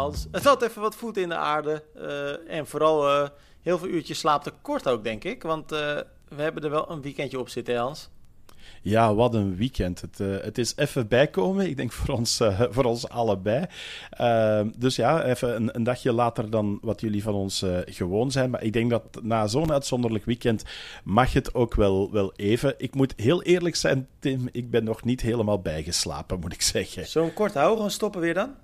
Hans. Het had even wat voet in de aarde. Uh, en vooral uh, heel veel uurtjes slaaptekort ook, denk ik. Want uh, we hebben er wel een weekendje op zitten, Hans. Ja, wat een weekend. Het, uh, het is even bijkomen, ik denk voor ons, uh, voor ons allebei. Uh, dus ja, even een, een, dagje later dan wat jullie van ons gewoon zijn. Maar ik denk dat na zo'n uitzonderlijk weekend mag het ook wel, wel even. Ik moet heel eerlijk zijn, Tim, ik ben nog niet helemaal bijgeslapen, moet ik zeggen. Zo'n kort houden, stoppen weer dan?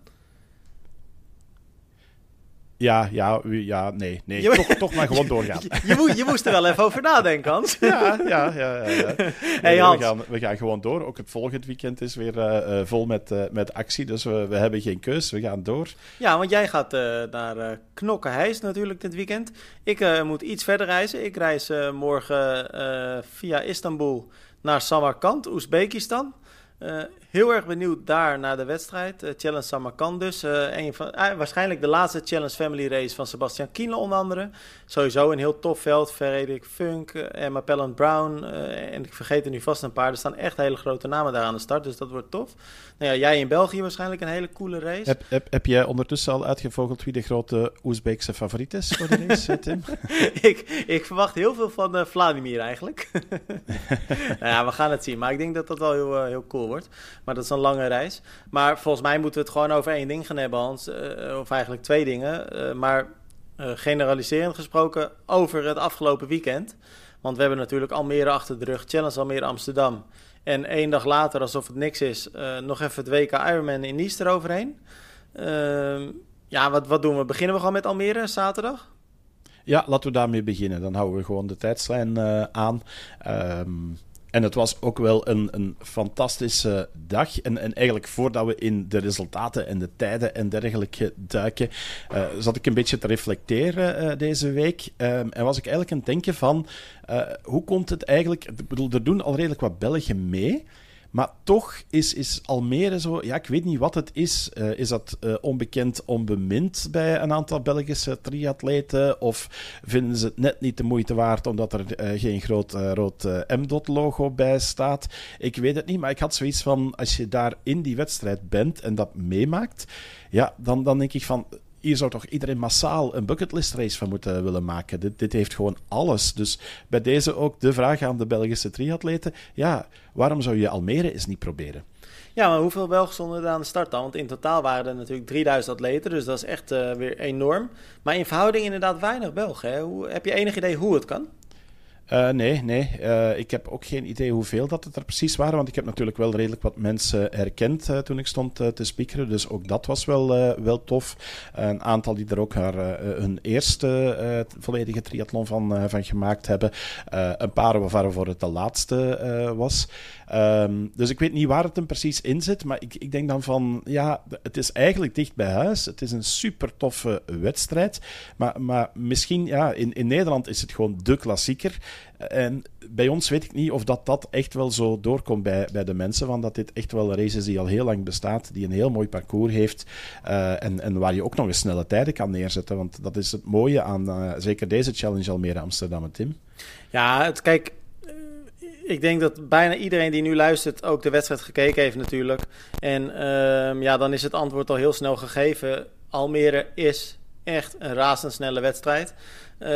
Ja, ja, ja, nee, nee. Je, toch, toch maar gewoon doorgaan. Je, moest, je moest er wel even over nadenken, Hans. Ja, ja, ja. ja, ja. Hey, Hans. We, gaan, we gaan gewoon door. Ook het volgende weekend is weer uh, vol met, uh, met actie, dus we, we hebben geen keus. We gaan door. Ja, want jij gaat uh, naar Knokkenheis natuurlijk dit weekend. Ik moet iets verder reizen. Ik reis morgen via Istanbul naar Samarkand, Oezbekistan. Heel erg benieuwd daar naar de wedstrijd. Uh, Challenge Samarkand dus. Uh, een van, waarschijnlijk de laatste Challenge Family Race van Sebastian Kienle onder andere. Sowieso een heel tof veld. Frederik Funk, Emma Pellant Brown. en ik vergeet er nu vast een paar. Er staan echt hele grote namen daar aan de start. Dus dat wordt tof. Nou ja, jij in België waarschijnlijk een hele coole race. Heb, heb, heb jij ondertussen al uitgevogeld wie de grote Oezbeekse favoriet is voor de race, Tim? ik, ik verwacht heel veel van Vladimir eigenlijk. nou ja, we gaan het zien. Maar ik denk dat dat wel heel, heel cool wordt. Maar dat is een lange reis. Maar volgens mij moeten we het gewoon over één ding gaan hebben, Hans. Uh, of eigenlijk twee dingen. Uh, maar generaliserend gesproken over het afgelopen weekend. Want we hebben natuurlijk Almere achter de rug, Challenge Almere Amsterdam. En één dag later, alsof het niks is, nog even het WK Ironman in Nice eroverheen. Ehm, ja, wat, wat doen we? Beginnen we gewoon met Almere zaterdag? Ja, laten we daarmee beginnen. Dan houden we gewoon de tijdslijn aan. Um, en het was ook wel een, een fantastische dag. En, en eigenlijk voordat we in de resultaten en de tijden en dergelijke duiken, uh, zat ik een beetje te reflecteren uh, deze week. Um, en was ik eigenlijk aan het denken van, uh, hoe komt het eigenlijk... Bedoel, er doen al redelijk wat Belgen mee... Maar toch is, is Almere zo, ja, ik weet niet wat het is. Uh, is dat uh, onbekend, onbemind bij een aantal Belgische triatleten? Of vinden ze het net niet de moeite waard omdat er uh, geen groot rood M-dot-logo bij staat? Ik weet het niet, maar ik had zoiets van: als je daar in die wedstrijd bent en dat meemaakt, ja, dan, dan denk ik van hier zou toch iedereen massaal een bucketlist race van moeten willen maken. Dit, dit heeft gewoon alles. Dus bij deze ook de vraag aan de Belgische triatleten. Ja, waarom zou je Almere eens niet proberen? Ja, maar hoeveel Belgen stonden er aan de start dan? Want in totaal waren er natuurlijk 3000 atleten, dus dat is echt uh, weer enorm. Maar in verhouding inderdaad weinig Belgen. Hoe, heb je enig idee hoe het kan? Uh, nee, nee. Uh, ik heb ook geen idee hoeveel dat het er precies waren, want ik heb natuurlijk wel redelijk wat mensen herkend uh, toen ik stond te speakeren, dus ook dat was wel, wel tof. een aantal die er ook haar, hun eerste volledige triathlon van, van gemaakt hebben. een paar waarvoor het de laatste was. Um, dus ik weet niet waar het hem precies in zit, maar ik, ik denk dan van, ja, het is eigenlijk dicht bij huis. Het is een super toffe wedstrijd, maar, maar misschien, ja, in, in Nederland is het gewoon de klassieker. En bij ons weet ik niet of dat, dat echt wel zo doorkomt bij, bij de mensen, want dat dit echt wel een race is die al heel lang bestaat, die een heel mooi parcours heeft uh, en, en waar je ook nog eens snelle tijden kan neerzetten. Want dat is het mooie aan uh, zeker deze Challenge Almere Amsterdam, Tim. Ja, het, kijk, ik denk dat bijna iedereen die nu luistert ook de wedstrijd gekeken heeft natuurlijk. En uh, ja, dan is het antwoord al heel snel gegeven. Almere is echt een razendsnelle wedstrijd. Uh,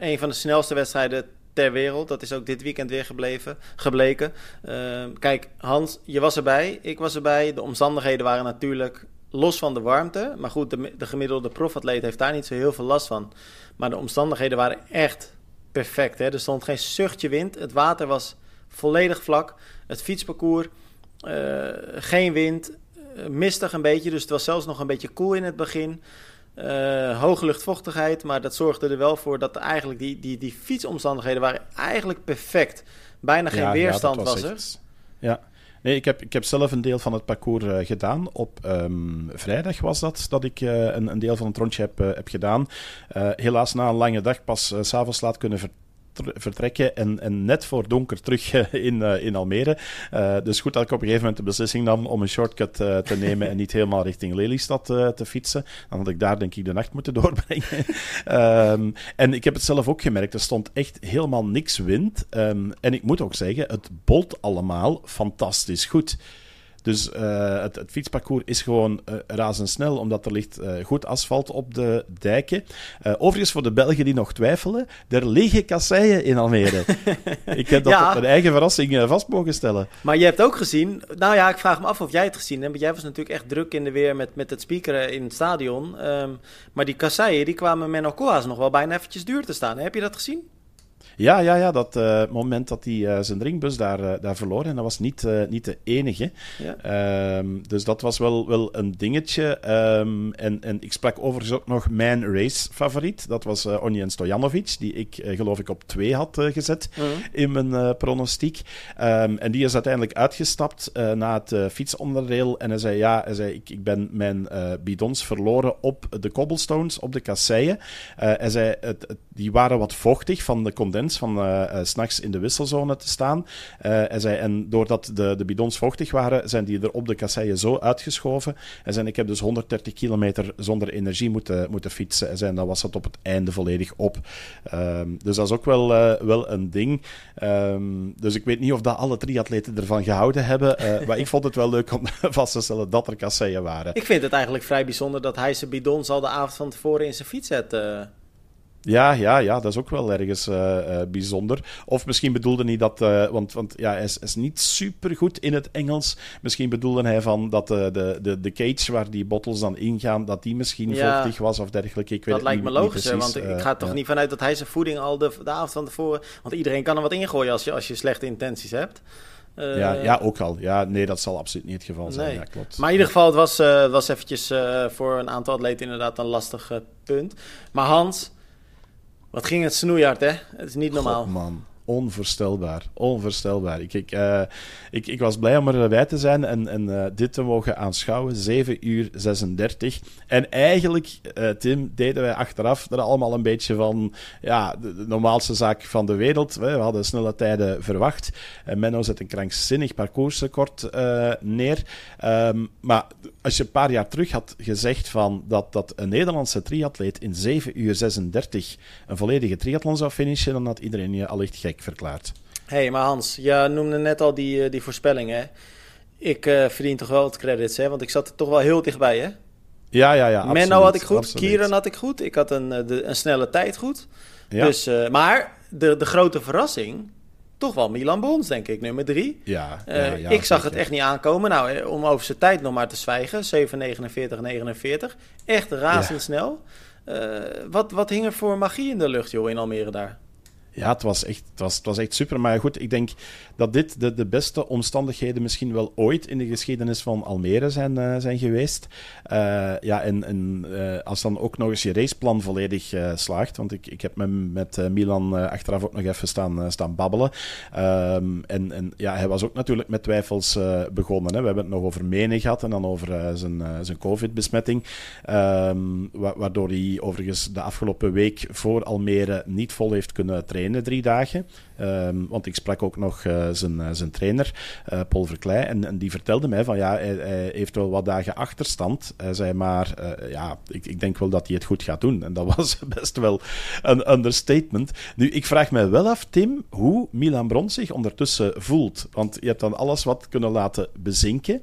een van de snelste wedstrijden ter wereld. Dat is ook dit weekend weer gebleven, gebleken. Uh, kijk, Hans, je was erbij. Ik was erbij. De omstandigheden waren natuurlijk los van de warmte. Maar goed, de, de gemiddelde profatleet heeft daar niet zo heel veel last van. Maar de omstandigheden waren echt perfect. Hè? Er stond geen zuchtje wind. Het water was volledig vlak. Het fietsparcours, uh, geen wind, uh, mistig een beetje. Dus het was zelfs nog een beetje koel in het begin. Uh, hoge luchtvochtigheid, maar dat zorgde er wel voor dat eigenlijk die, die, die fietsomstandigheden waren eigenlijk perfect. Bijna geen ja, weerstand ja, was, was er. Ja, Nee, ik heb, ik heb zelf een deel van het parcours uh, gedaan. Op um, vrijdag was dat, dat ik uh, een, een, deel van het rondje heb, uh, heb gedaan. helaas na een lange dag pas s s'avonds laat kunnen vertrekken vertrekken en, en net voor donker terug in, uh, in Almere. Uh, dus goed dat ik op een gegeven moment de beslissing nam om een shortcut te nemen en niet helemaal richting Lelystad te fietsen. Dan had ik daar denk ik de nacht moeten doorbrengen. um, en ik heb het zelf ook gemerkt, er stond echt helemaal niks wind. Um, en ik moet ook zeggen, het bolt allemaal fantastisch goed. Dus uh, het, het, fietsparcours is gewoon uh, razendsnel, omdat er ligt uh, goed asfalt op de dijken. overigens, voor de Belgen die nog twijfelen, er liggen kasseien in Almere. ik heb dat ja. op mijn eigen verrassing vast mogen stellen. Maar je hebt ook gezien, nou ja, ik vraag me af of jij het gezien hebt. Jij was natuurlijk echt druk in de weer met, met het speakeren in het stadion. Um, maar die kasseien, die kwamen Menno Koas nog wel bijna eventjes duur te staan. Heb je dat gezien? Ja, ja, ja dat uh, moment dat hij uh, zijn drinkbus daar, uh, daar verloor. En dat was niet, niet de enige. Ja. Um, dus dat was wel, wel een dingetje. Um, en, en ik sprak overigens ook nog mijn race-favoriet. Dat was Onjen Stojanovic, die ik geloof ik op twee had gezet -huh. in mijn pronostiek. Um, en die is uiteindelijk uitgestapt na het fietsonderdeel. En hij zei, ja, hij zei, ik, ik ben mijn bidons verloren op de cobblestones, op de kasseien. hij zei, het, het, die waren wat vochtig van de condens van uh, s'nachts in de wisselzone te staan. Uh, zei, en doordat de, de bidons vochtig waren, zijn die er op de kasseien zo uitgeschoven. En zei, ik heb dus 130 kilometer zonder energie moeten, moeten fietsen. En zei, dan was het op het einde volledig op. Um, dus dat is ook wel, wel een ding. Um, dus ik weet niet of dat alle triatleten ervan gehouden hebben. maar ik vond het wel leuk om vast te stellen dat er kasseien waren. Ik vind het eigenlijk vrij bijzonder dat hij zijn bidons al de avond van tevoren in zijn fiets had ja, ja, ja, dat is ook wel ergens uh, uh, bijzonder. Of misschien bedoelde hij dat, uh, want, want ja, hij is, is, niet super goed in het Engels. Misschien bedoelde hij van dat de, de, de cage waar die bottles dan ingaan, dat die misschien ja, vochtig was of dergelijke. Ik weet dat lijkt niet, me logisch, want ik ga er toch ja. niet vanuit dat hij zijn voeding al de, de avond van tevoren... Want iedereen kan er wat ingooien als je, als je slechte intenties hebt. Uh, ja, ja, ook al. Ja, nee, dat zal absoluut niet het geval zijn. Nee. Ja, klopt. Maar in ieder geval, het was, uh, was eventjes uh, voor een aantal atleten inderdaad een lastig punt. Maar Hans, wat ging het snoeihard, hè? Het is niet normaal. God, man onvoorstelbaar. Onvoorstelbaar. Ik, ik, uh, ik, ik was blij om erbij te zijn en, en uh, dit te mogen aanschouwen. 7 uur 36. En eigenlijk, uh, Tim, deden wij achteraf er allemaal een beetje van... Ja, de, normaalste zaak van de wereld. We hadden snelle tijden verwacht. En Menno zet een krankzinnig parcoursrecord neer. Um, maar als je een paar jaar terug had gezegd van dat, dat een Nederlandse triatleet in 7 uur 36 een volledige triathlon zou finishen, dan had iedereen je allicht gek verklaard. Hé, hey, maar Hans, je noemde net al die, die voorspellingen. Ik uh, verdien toch wel het credits, hè? Want ik zat er toch wel heel dichtbij, hè? Ja, ja, ja. Menno absoluut, had ik goed, absoluut. Kieran had ik goed. Ik had een, de, een snelle tijd goed. Ja. Dus, uh, maar de, de grote verrassing, toch wel Milan Bons, denk ik, nummer drie. Ja, ja, ja ik zag het echt niet aankomen. Nou, om over zijn tijd nog maar te zwijgen. 7,49,49. Echt razendsnel. wat, wat hing er voor magie in de lucht, joh, in Almere daar? Ja, het was, echt, het, was, het was echt super. Maar goed, ik denk dat dit de, de beste omstandigheden misschien wel ooit in de geschiedenis van Almere zijn, uh, zijn geweest. Uh, ja, en, en uh, als dan ook nog eens je raceplan volledig slaagt. Want ik, ik heb me met Milan achteraf ook nog even staan, staan babbelen. Um, en, en ja, hij was ook natuurlijk met twijfels begonnen. Hè. We hebben het nog over Mene gehad en dan over zijn, zijn COVID-besmetting. Wa waardoor hij overigens de afgelopen week voor Almere niet vol heeft kunnen trainen trainen drie dagen. Um, want ik sprak ook nog uh, zijn, uh, zijn trainer, uh, Paul Verkleij, en, die vertelde mij van ja, hij, heeft wel wat dagen achterstand. Hij zei maar, ja, ik, ik, denk wel dat hij het goed gaat doen. En dat was best wel een understatement. Nu, ik vraag mij wel af, Tim, hoe Milan Brons zich ondertussen voelt. Want je hebt dan alles wat kunnen laten bezinken.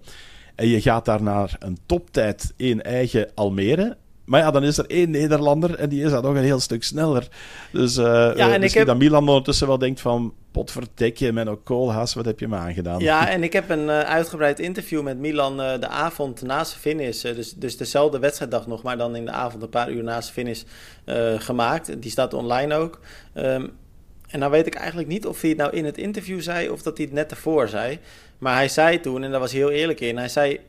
En je gaat daar naar een toptijd in eigen Almere. Maar ja, dan is er één Nederlander en die is dan nog een heel stuk sneller. Dus uh, ja, en uh, misschien heb... dat Milan ondertussen wel denkt van... Potverdekje, met een koolhaas, wat heb je me aangedaan? Ja, en ik heb een uh, uitgebreid interview met Milan de avond naast de finish. dus, dus dezelfde wedstrijddag nog, maar dan in de avond een paar uur naast de finish gemaakt. Die staat online ook. Um, en nou weet ik eigenlijk niet of hij het nou in het interview zei... of dat hij het net ervoor zei. Maar hij zei toen, en daar was hij heel eerlijk in... hij zei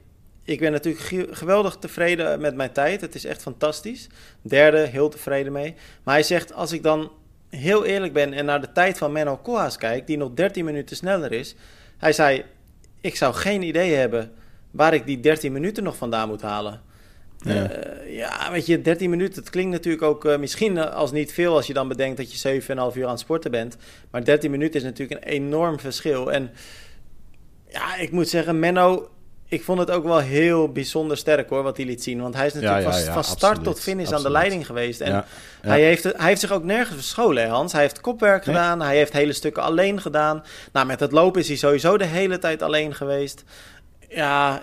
ik ben natuurlijk geweldig tevreden met mijn tijd. Het is echt fantastisch. Derde, heel tevreden mee. Maar hij zegt, als ik dan heel eerlijk ben en naar de tijd van Menno Koolhaas kijk, die nog 13 minuten sneller is. Hij zei, ik zou geen idee hebben waar ik die 13 minuten nog vandaan moet halen. Ja, uh, ja weet je, 13 minuten, het klinkt natuurlijk ook uh, misschien als niet veel als je dan bedenkt dat je 7,5 uur aan het sporten bent. Maar 13 minuten is natuurlijk een enorm verschil. En ja, ik moet zeggen, Menno ik vond het ook wel heel bijzonder sterk hoor, wat hij liet zien. Want hij is natuurlijk ja, ja, van, van, start absoluut, tot finish absoluut. aan de leiding geweest. En Hij, heeft, hij heeft zich ook nergens verscholen, hè, Hans. Hij heeft kopwerk nee. gedaan, hij heeft hele stukken alleen gedaan. Nou, met het lopen is hij sowieso de hele tijd alleen geweest. Ja,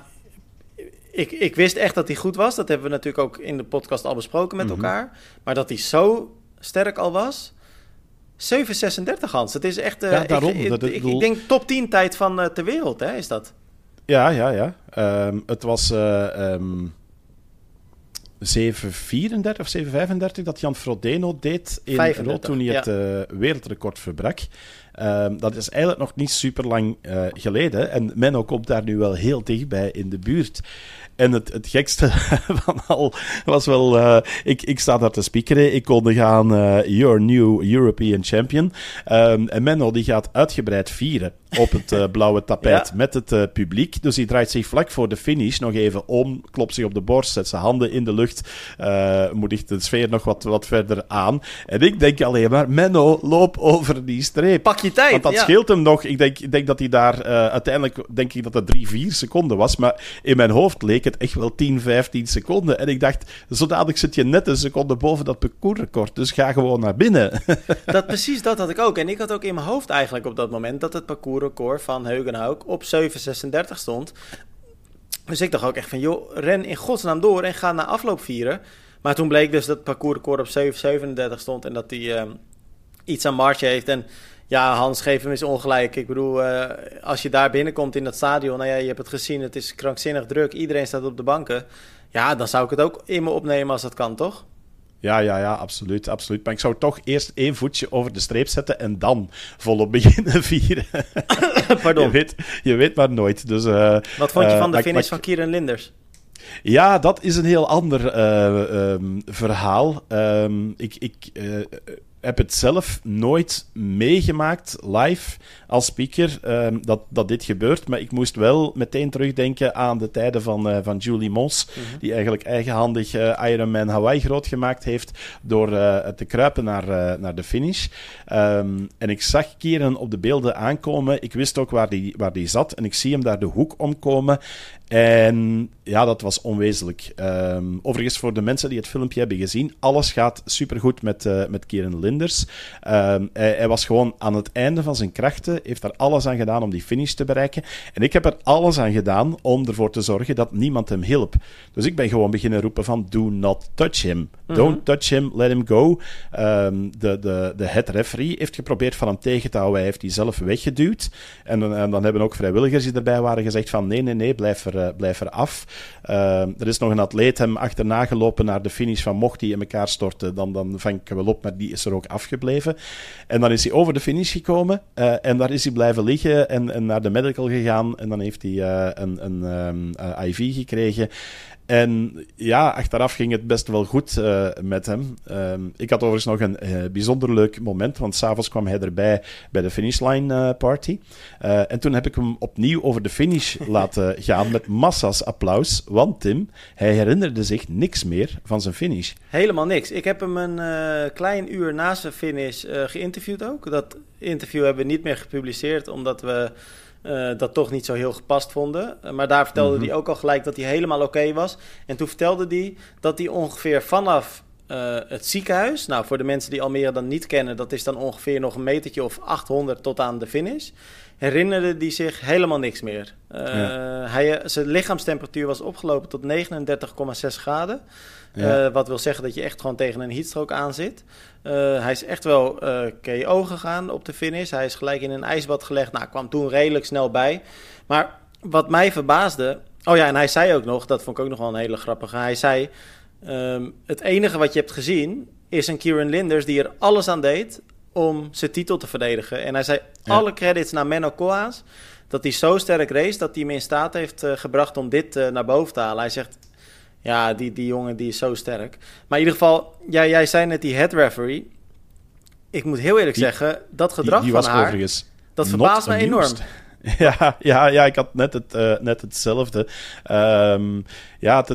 ik, ik wist echt dat hij goed was. Dat hebben we natuurlijk ook in de podcast al besproken met Mhm. elkaar. Maar dat hij zo sterk al was. 7,36 Hans. Het is echt. Ja, daarom. Ik, ik, Dat- ik ik, bedoel- denk top 10 tijd van eh, ter wereld, hè, is dat? Ja, ja, ja. Ehm, het was eh, ehm, 7.34 of 7.35 dat Jan Frodeno deed in 35, Rood toen hij het eh, wereldrecord verbrak. Ehm, dat is eigenlijk nog niet super lang eh, geleden. En Menno komt daar nu wel heel dichtbij in de buurt. En het, het gekste van al was wel... eh, ik, ik sta daar te speakeren. Ik kondig aan eh, Your New European Champion. Ehm, en Menno die gaat uitgebreid vieren op het eh, blauwe tapijt Ja. met het publiek. Dus hij draait zich vlak voor de finish nog even om, klopt zich op de borst, zet zijn handen in de lucht, moedigt de sfeer nog wat, wat verder aan. En ik denk alleen maar, Menno, loop over die streep. Pak je tijd. Want dat ja. scheelt hem nog. Ik denk, ik denk dat hij daar uiteindelijk, denk ik dat het 3, 4 seconden was. Maar in mijn hoofd leek het echt wel 10, 15 seconden. En ik dacht, zodanig zit je net een seconde boven dat parcoursrecord. Dus ga gewoon naar binnen. Dat, precies dat had ik ook. En ik had ook in mijn hoofd eigenlijk op dat moment dat het parcoursrecord van Heugenhouk op 7,36 stond. Dus ik dacht ook echt van, joh, ren in godsnaam door en ga na afloop vieren. Maar toen bleek dus dat het parcoursrecord op 7,37 stond en dat hij ehm, iets aan marge heeft. En ja, Hans, geef hem eens ongelijk. Ik bedoel, eh, als je daar binnenkomt in dat stadion, nou ja, je hebt het gezien, het is krankzinnig druk. Iedereen staat op de banken. Ja, dan zou ik het ook in me opnemen als dat kan, toch? Ja, ja, ja, absoluut, absoluut. Maar ik zou toch eerst één voetje over de streep zetten en dan volop beginnen vieren. Pardon. Je weet, je weet maar nooit. Dus, eh, Wat vond je eh, van de finish maar- van Kieran Linders? Ja, dat is een heel ander eh, ehm, verhaal. Ehm, ik ik heb het zelf nooit meegemaakt live als speaker ehm, dat, dat dit gebeurt. Maar ik moest wel meteen terugdenken aan de tijden van, eh, van Julie Mons. Die eigenlijk eigenhandig eh, Ironman Hawaii groot gemaakt heeft door eh, te kruipen naar, naar de finish. Ehm, en ik zag Kieran op de beelden aankomen. Ik wist ook waar die, waar die zat. En ik zie hem daar de hoek omkomen. En ja, dat was onwezenlijk. Ehm, overigens, voor de mensen die het filmpje hebben gezien, alles gaat supergoed met, met Kieran Linders. Hij, hij was gewoon aan het einde van zijn krachten, heeft er alles aan gedaan om die finish te bereiken. En ik heb er alles aan gedaan om ervoor te zorgen dat niemand hem hielp. Dus ik ben gewoon beginnen roepen van, do not touch him. Don't touch him, let him go. Ehm, de, de, de head referee heeft geprobeerd van hem tegen te houden. Hij heeft die zelf weggeduwd. En, dan- en dan hebben ook vrijwilligers die erbij waren gezegd van, nee, nee, nee, blijf er, eh, blijf er af. Ehm, er is nog een atleet hem achterna gelopen naar de finish van mocht hij in elkaar storten, dan, dan vang ik hem wel op, maar die is er ook afgebleven. En dan is hij over de finish gekomen eh, en daar is hij blijven liggen en, en naar de medical gegaan en dan heeft hij eh, een, een ehm, eh, IV gekregen. En ja, achteraf ging het best wel goed eh, met hem. Ehm, ik had overigens nog een eh, bijzonder leuk moment, want s'avonds kwam hij erbij bij de finishline eh, party. En toen heb ik hem opnieuw over de finish laten gaan met massa's applaus. Want Tim, hij herinnerde zich niks meer van zijn finish. Helemaal niks. Ik heb hem een klein uur na zijn finish geïnterviewd ook. Dat interview hebben we niet meer gepubliceerd, omdat we eh, dat toch niet zo heel gepast vonden. Eh, maar daar vertelde Mhm. hij ook al gelijk dat hij helemaal oké was. En toen vertelde hij dat hij ongeveer vanaf eh, het ziekenhuis... Nou, voor de mensen die Almere dan niet kennen... dat is dan ongeveer nog een metertje of 800 tot aan de finish... herinnerde hij zich helemaal niks meer. Eh, hij, zijn lichaamstemperatuur was opgelopen tot 39,6 graden. Ja. Eh, wat wil zeggen dat je echt gewoon tegen een heatstroke aan zit. Eh, hij is echt wel eh, KO gegaan op de finish. Hij is gelijk in een ijsbad gelegd. Nou, kwam toen redelijk snel bij. Maar wat mij verbaasde... Oh ja, en hij zei ook nog, dat vond ik ook nog wel een hele grappige. Hij zei, ehm, het enige wat je hebt gezien is een Kieran Linders die er alles aan deed om zijn titel te verdedigen. En hij zei, Ja. alle credits naar Menno Koas, dat hij zo sterk race dat hij hem in staat heeft eh, gebracht om dit eh, naar boven te halen. Hij zegt, ja, die, die jongen die is zo sterk. Maar in ieder geval, ja, jij zei net die head referee. Ik moet heel eerlijk Die- zeggen, dat gedrag die van was haar, overigens dat verbaast me enorm. Ja, ja, ja, ik had net, het, eh, net hetzelfde. Ehm, ja,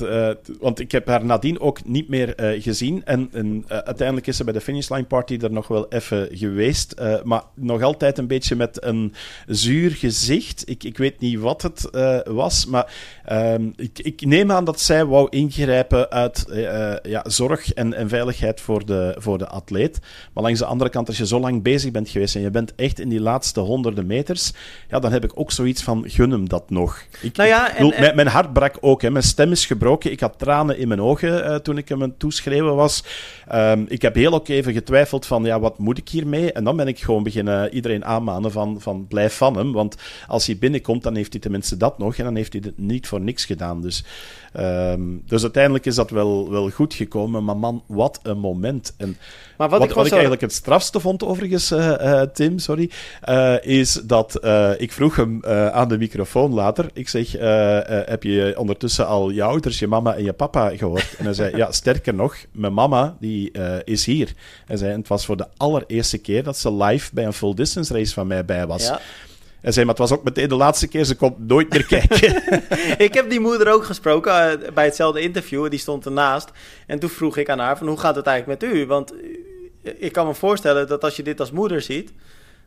uh, want ik heb haar nadien ook niet meer uh, gezien. En, en uh, uiteindelijk is ze bij de finishline party er nog wel even geweest. maar nog altijd een beetje met een zuur gezicht. Ik, ik weet niet wat het was, maar um, ik, ik, neem aan dat zij wou ingrijpen uit ja, zorg en, en veiligheid voor de, voor de atleet. Maar langs de andere kant, als je zo lang bezig bent geweest en je bent echt in die laatste honderden meters, ja, dan heb ik ook zoiets van, gun hem dat nog. Ik, nou ja, en, en... Mijn, mijn, hart brak ook, hè. Mijn stem is gebroken. Ik had tranen in mijn ogen uh, toen ik hem aan was. Um, ik heb heel ook even getwijfeld van, ja, wat moet ik hiermee? En dan ben ik gewoon beginnen iedereen aanmanen van, van blijf van hem. Want als hij binnenkomt, dan heeft hij tenminste dat nog. En dan heeft hij het niet voor niks gedaan. Dus Um, dus uiteindelijk is dat wel, wel goed gekomen. Maar man, wat een moment. En maar wat, wat ik, wat ik eigenlijk het strafste vond, overigens, uh, uh, Tim, sorry, uh, is dat ik vroeg hem aan de microfoon later. Ik zeg: Heb je ondertussen al je ouders, je mama en je papa gehoord? En hij zei: Ja, sterker nog, mijn mama die is hier. Hij zei: Het was voor de allereerste keer dat ze live bij een full distance race van mij bij was. Ja. En zei, maar het was ook meteen de laatste keer, ze komt nooit meer kijken. ik heb die moeder ook gesproken uh, bij hetzelfde interview, die stond ernaast. En toen vroeg ik aan haar van, hoe gaat het eigenlijk met u? Want eh, ik kan me voorstellen dat als je dit als moeder ziet,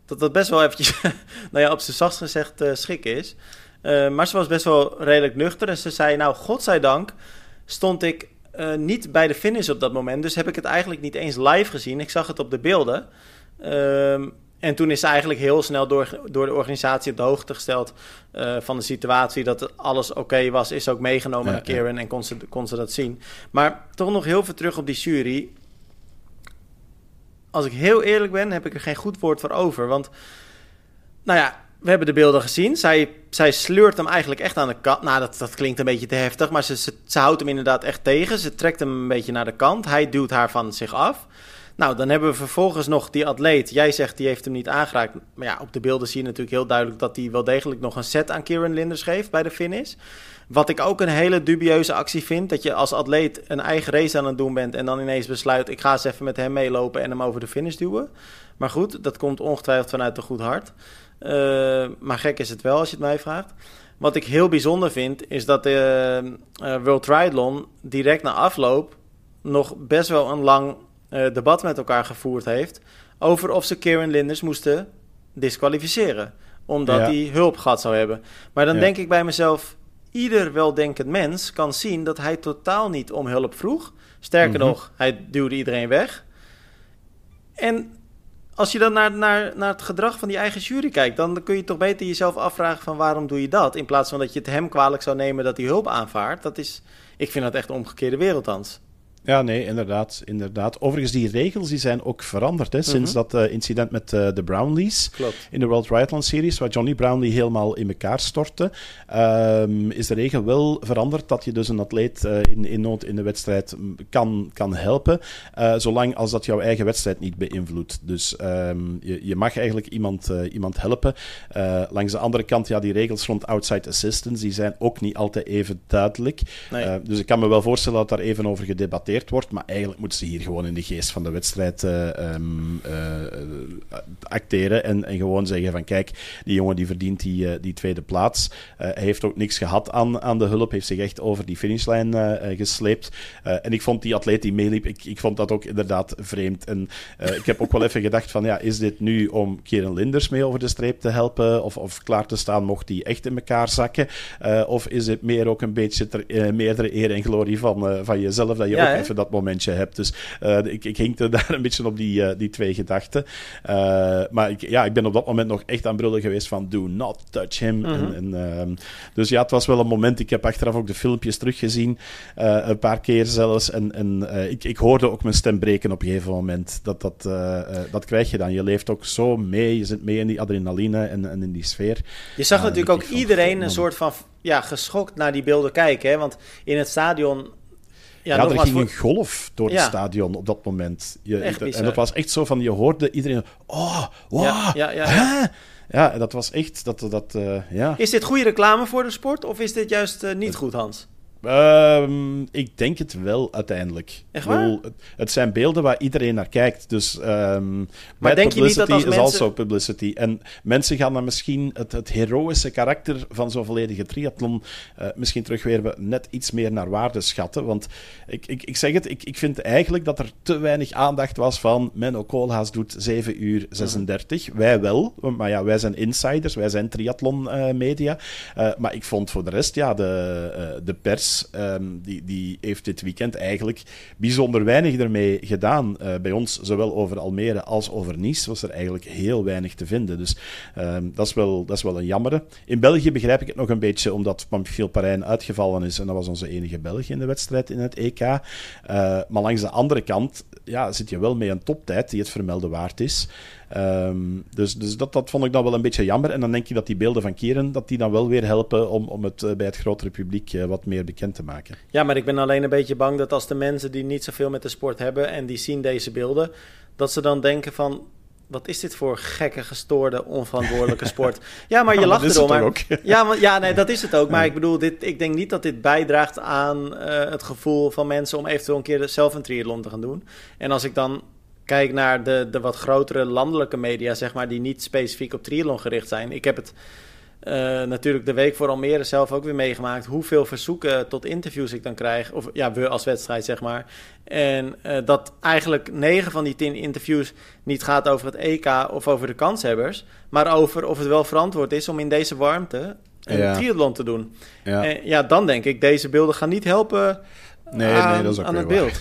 dat dat best wel eventjes, nou ja, op zijn zachtst gezegd uh, schik is. Uh, maar ze was best wel redelijk nuchter en ze zei, nou, godzijdank stond ik uh, niet bij de finish op dat moment. Dus heb ik het eigenlijk niet eens live gezien. Ik zag het op de beelden. Uh, en toen is ze eigenlijk heel snel door, door de organisatie op de hoogte gesteld uh, van de situatie. Dat alles oké was, is ook meegenomen naar Kieran en kon ze, kon ze dat zien. Maar toch nog heel veel terug op die jury. Als ik heel eerlijk ben, heb ik er geen goed woord voor over. Want, nou ja, we hebben de beelden gezien. Zij, zij sleurt hem eigenlijk echt aan de kant. Nou, dat, dat klinkt een beetje te heftig, maar ze, ze, houdt hem inderdaad echt tegen. Ze trekt hem een beetje naar de kant. Hij duwt haar van zich af. Nou, dan hebben we vervolgens nog die atleet. Jij zegt die heeft hem niet aangeraakt. Maar ja, op de beelden zie je natuurlijk heel duidelijk dat hij wel degelijk nog een set aan Kieran Linders geeft bij de finish. Wat ik ook een hele dubieuze actie vind. Dat je als atleet een eigen race aan het doen bent. En dan ineens besluit: ik ga eens even met hem meelopen en hem over de finish duwen. Maar goed, dat komt ongetwijfeld vanuit een goed hart. Uh, maar gek is het wel als je het mij vraagt. Wat ik heel bijzonder vind, is dat de uh, World Triathlon direct na afloop nog best wel een lang uh, debat met elkaar gevoerd heeft over of ze Kieran Linders moesten disqualificeren. Omdat hij hulp gehad zou hebben. Maar dan denk ik bij mezelf, ieder weldenkend mens kan zien dat hij totaal niet om hulp vroeg. Sterker mhm. nog, hij duwde iedereen weg. En als je dan naar, naar, naar het gedrag van die eigen jury kijkt, dan kun je toch beter jezelf afvragen van waarom doe je dat? In plaats van dat je het hem kwalijk zou nemen dat hij hulp aanvaardt. Dat is, ik vind dat echt een omgekeerde wereld, ja, nee, inderdaad, inderdaad. Overigens, die regels die zijn ook veranderd hè, sinds mhm. dat uh, incident met uh, de Brownlees Klopt. in de World Triathlon Series, waar Johnny Brownlee helemaal in elkaar stortte, um, is de regel wel veranderd dat je dus een atleet uh, in, in nood in de wedstrijd kan, kan helpen, zolang als dat jouw eigen wedstrijd niet beïnvloedt. Dus um, je, je mag eigenlijk iemand, iemand helpen. langs de andere kant, ja, die regels rond outside assistance, die zijn ook niet altijd even duidelijk. Nee. dus ik kan me wel voorstellen dat daar even over gedebatteerd wordt. Maar eigenlijk moeten ze hier gewoon in de geest van de wedstrijd uh, um, uh, acteren. En, en gewoon zeggen van kijk, die jongen die verdient die, die tweede plaats. hij heeft ook niks gehad aan, aan de hulp. Heeft zich echt over die finishlijn gesleept. en ik vond die atleet die meeliep, ik, ik vond dat ook inderdaad vreemd. En ik heb ook wel even gedacht van ja, is dit nu om Kieran Linders mee over de streep te helpen? Of, of klaar te staan mocht die echt in elkaar zakken? of is het meer ook een beetje ter, meerdere eer en glorie van, van jezelf dat je ook even dat momentje hebt. Dus uh, ik, ik hinkte daar een beetje op die, uh, die twee gedachten. Uh, maar ik, ja, ik ben op dat moment nog echt aan brullen geweest van do not touch him. Mm -hmm. en, en, ehm, dus ja, het was wel een moment. Ik heb achteraf ook de filmpjes teruggezien. een paar keer zelfs. En, en ik, ik hoorde ook mijn stem breken op een gegeven moment. Dat, dat, dat krijg je dan. Je leeft ook zo mee. Je zit mee in die adrenaline en, en in die sfeer. Je zag natuurlijk ook iedereen een soort van ja, geschokt naar die beelden kijken. Hè? Want in het stadion ja, ja er ging een golf door het stadion op dat moment. Je, en dat was echt zo van, je hoorde iedereen... Oh, wow, ja, ja, ja, ja. dat was echt... Dat, dat, uh, ja. Is dit goede reclame voor de sport of is dit juist uh, niet goed, Hans? Ehm, ik denk het wel uiteindelijk. Echt waar? Bedoel, het, het zijn beelden waar iedereen naar kijkt. Dus ehm Maar denk je niet dat publicity als is mensen- also publicity. En mensen gaan dan misschien het, het heroïsche karakter van zo'n volledige triathlon eh, misschien terug weer net iets meer naar waarde schatten. Want ik, ik, ik zeg het, ik, ik vind eigenlijk dat er te weinig aandacht was van Menno Koolhaas doet 7 uur 36. Wij wel, maar ja, wij zijn insiders, wij zijn triathlon eh, media. Eh, maar ik vond voor de rest, ja, de, eh, de pers, ehm, die, die heeft dit weekend eigenlijk bijzonder weinig ermee gedaan. Eh, bij ons, zowel over Almere als over Nice, was er eigenlijk heel weinig te vinden. Dus ehm, dat, is wel, dat is wel een jammere. In België begrijp ik het nog een beetje, omdat Pamphile Parijn uitgevallen is. En dat was onze enige Belg in de wedstrijd in het EK. Eh, maar langs de andere kant ja, zit je wel met een toptijd die het vermelden waard is. Ehm, dus dus dat, dat vond ik dan wel een beetje jammer. En dan denk je dat die beelden van Keren dat die dan wel weer helpen om, om het eh, bij het grotere publiek eh, wat meer bekend te maken. Ja, maar ik ben alleen een beetje bang dat als de mensen die niet zoveel met de sport hebben en die zien deze beelden, dat ze dan denken van. Wat is dit voor gekke, gestoorde, onverantwoordelijke sport? Ja, maar je Ja, lacht erom. Maar, ook? ja, maar, ja, nee, dat is het ook. Maar Ja. ik bedoel, dit, ik denk niet dat dit bijdraagt aan eh, het gevoel van mensen om eventueel een keer zelf een triathlon te gaan doen. En als ik dan kijk naar de, de wat grotere landelijke media, zeg maar, die niet specifiek op triathlon gericht zijn. Ik heb het eh, natuurlijk de week voor Almere zelf ook weer meegemaakt. Hoeveel verzoeken tot interviews ik dan krijg. Of ja, we als wedstrijd, zeg maar. En eh, dat eigenlijk 9 van die 10 interviews niet gaat over het EK of over de kanshebbers. Maar over of het wel verantwoord is om in deze warmte een Ja. triathlon te doen. Ja. En ja, dan denk ik, deze beelden gaan niet helpen Nee, aan, nee, dat is ook aan het beeld.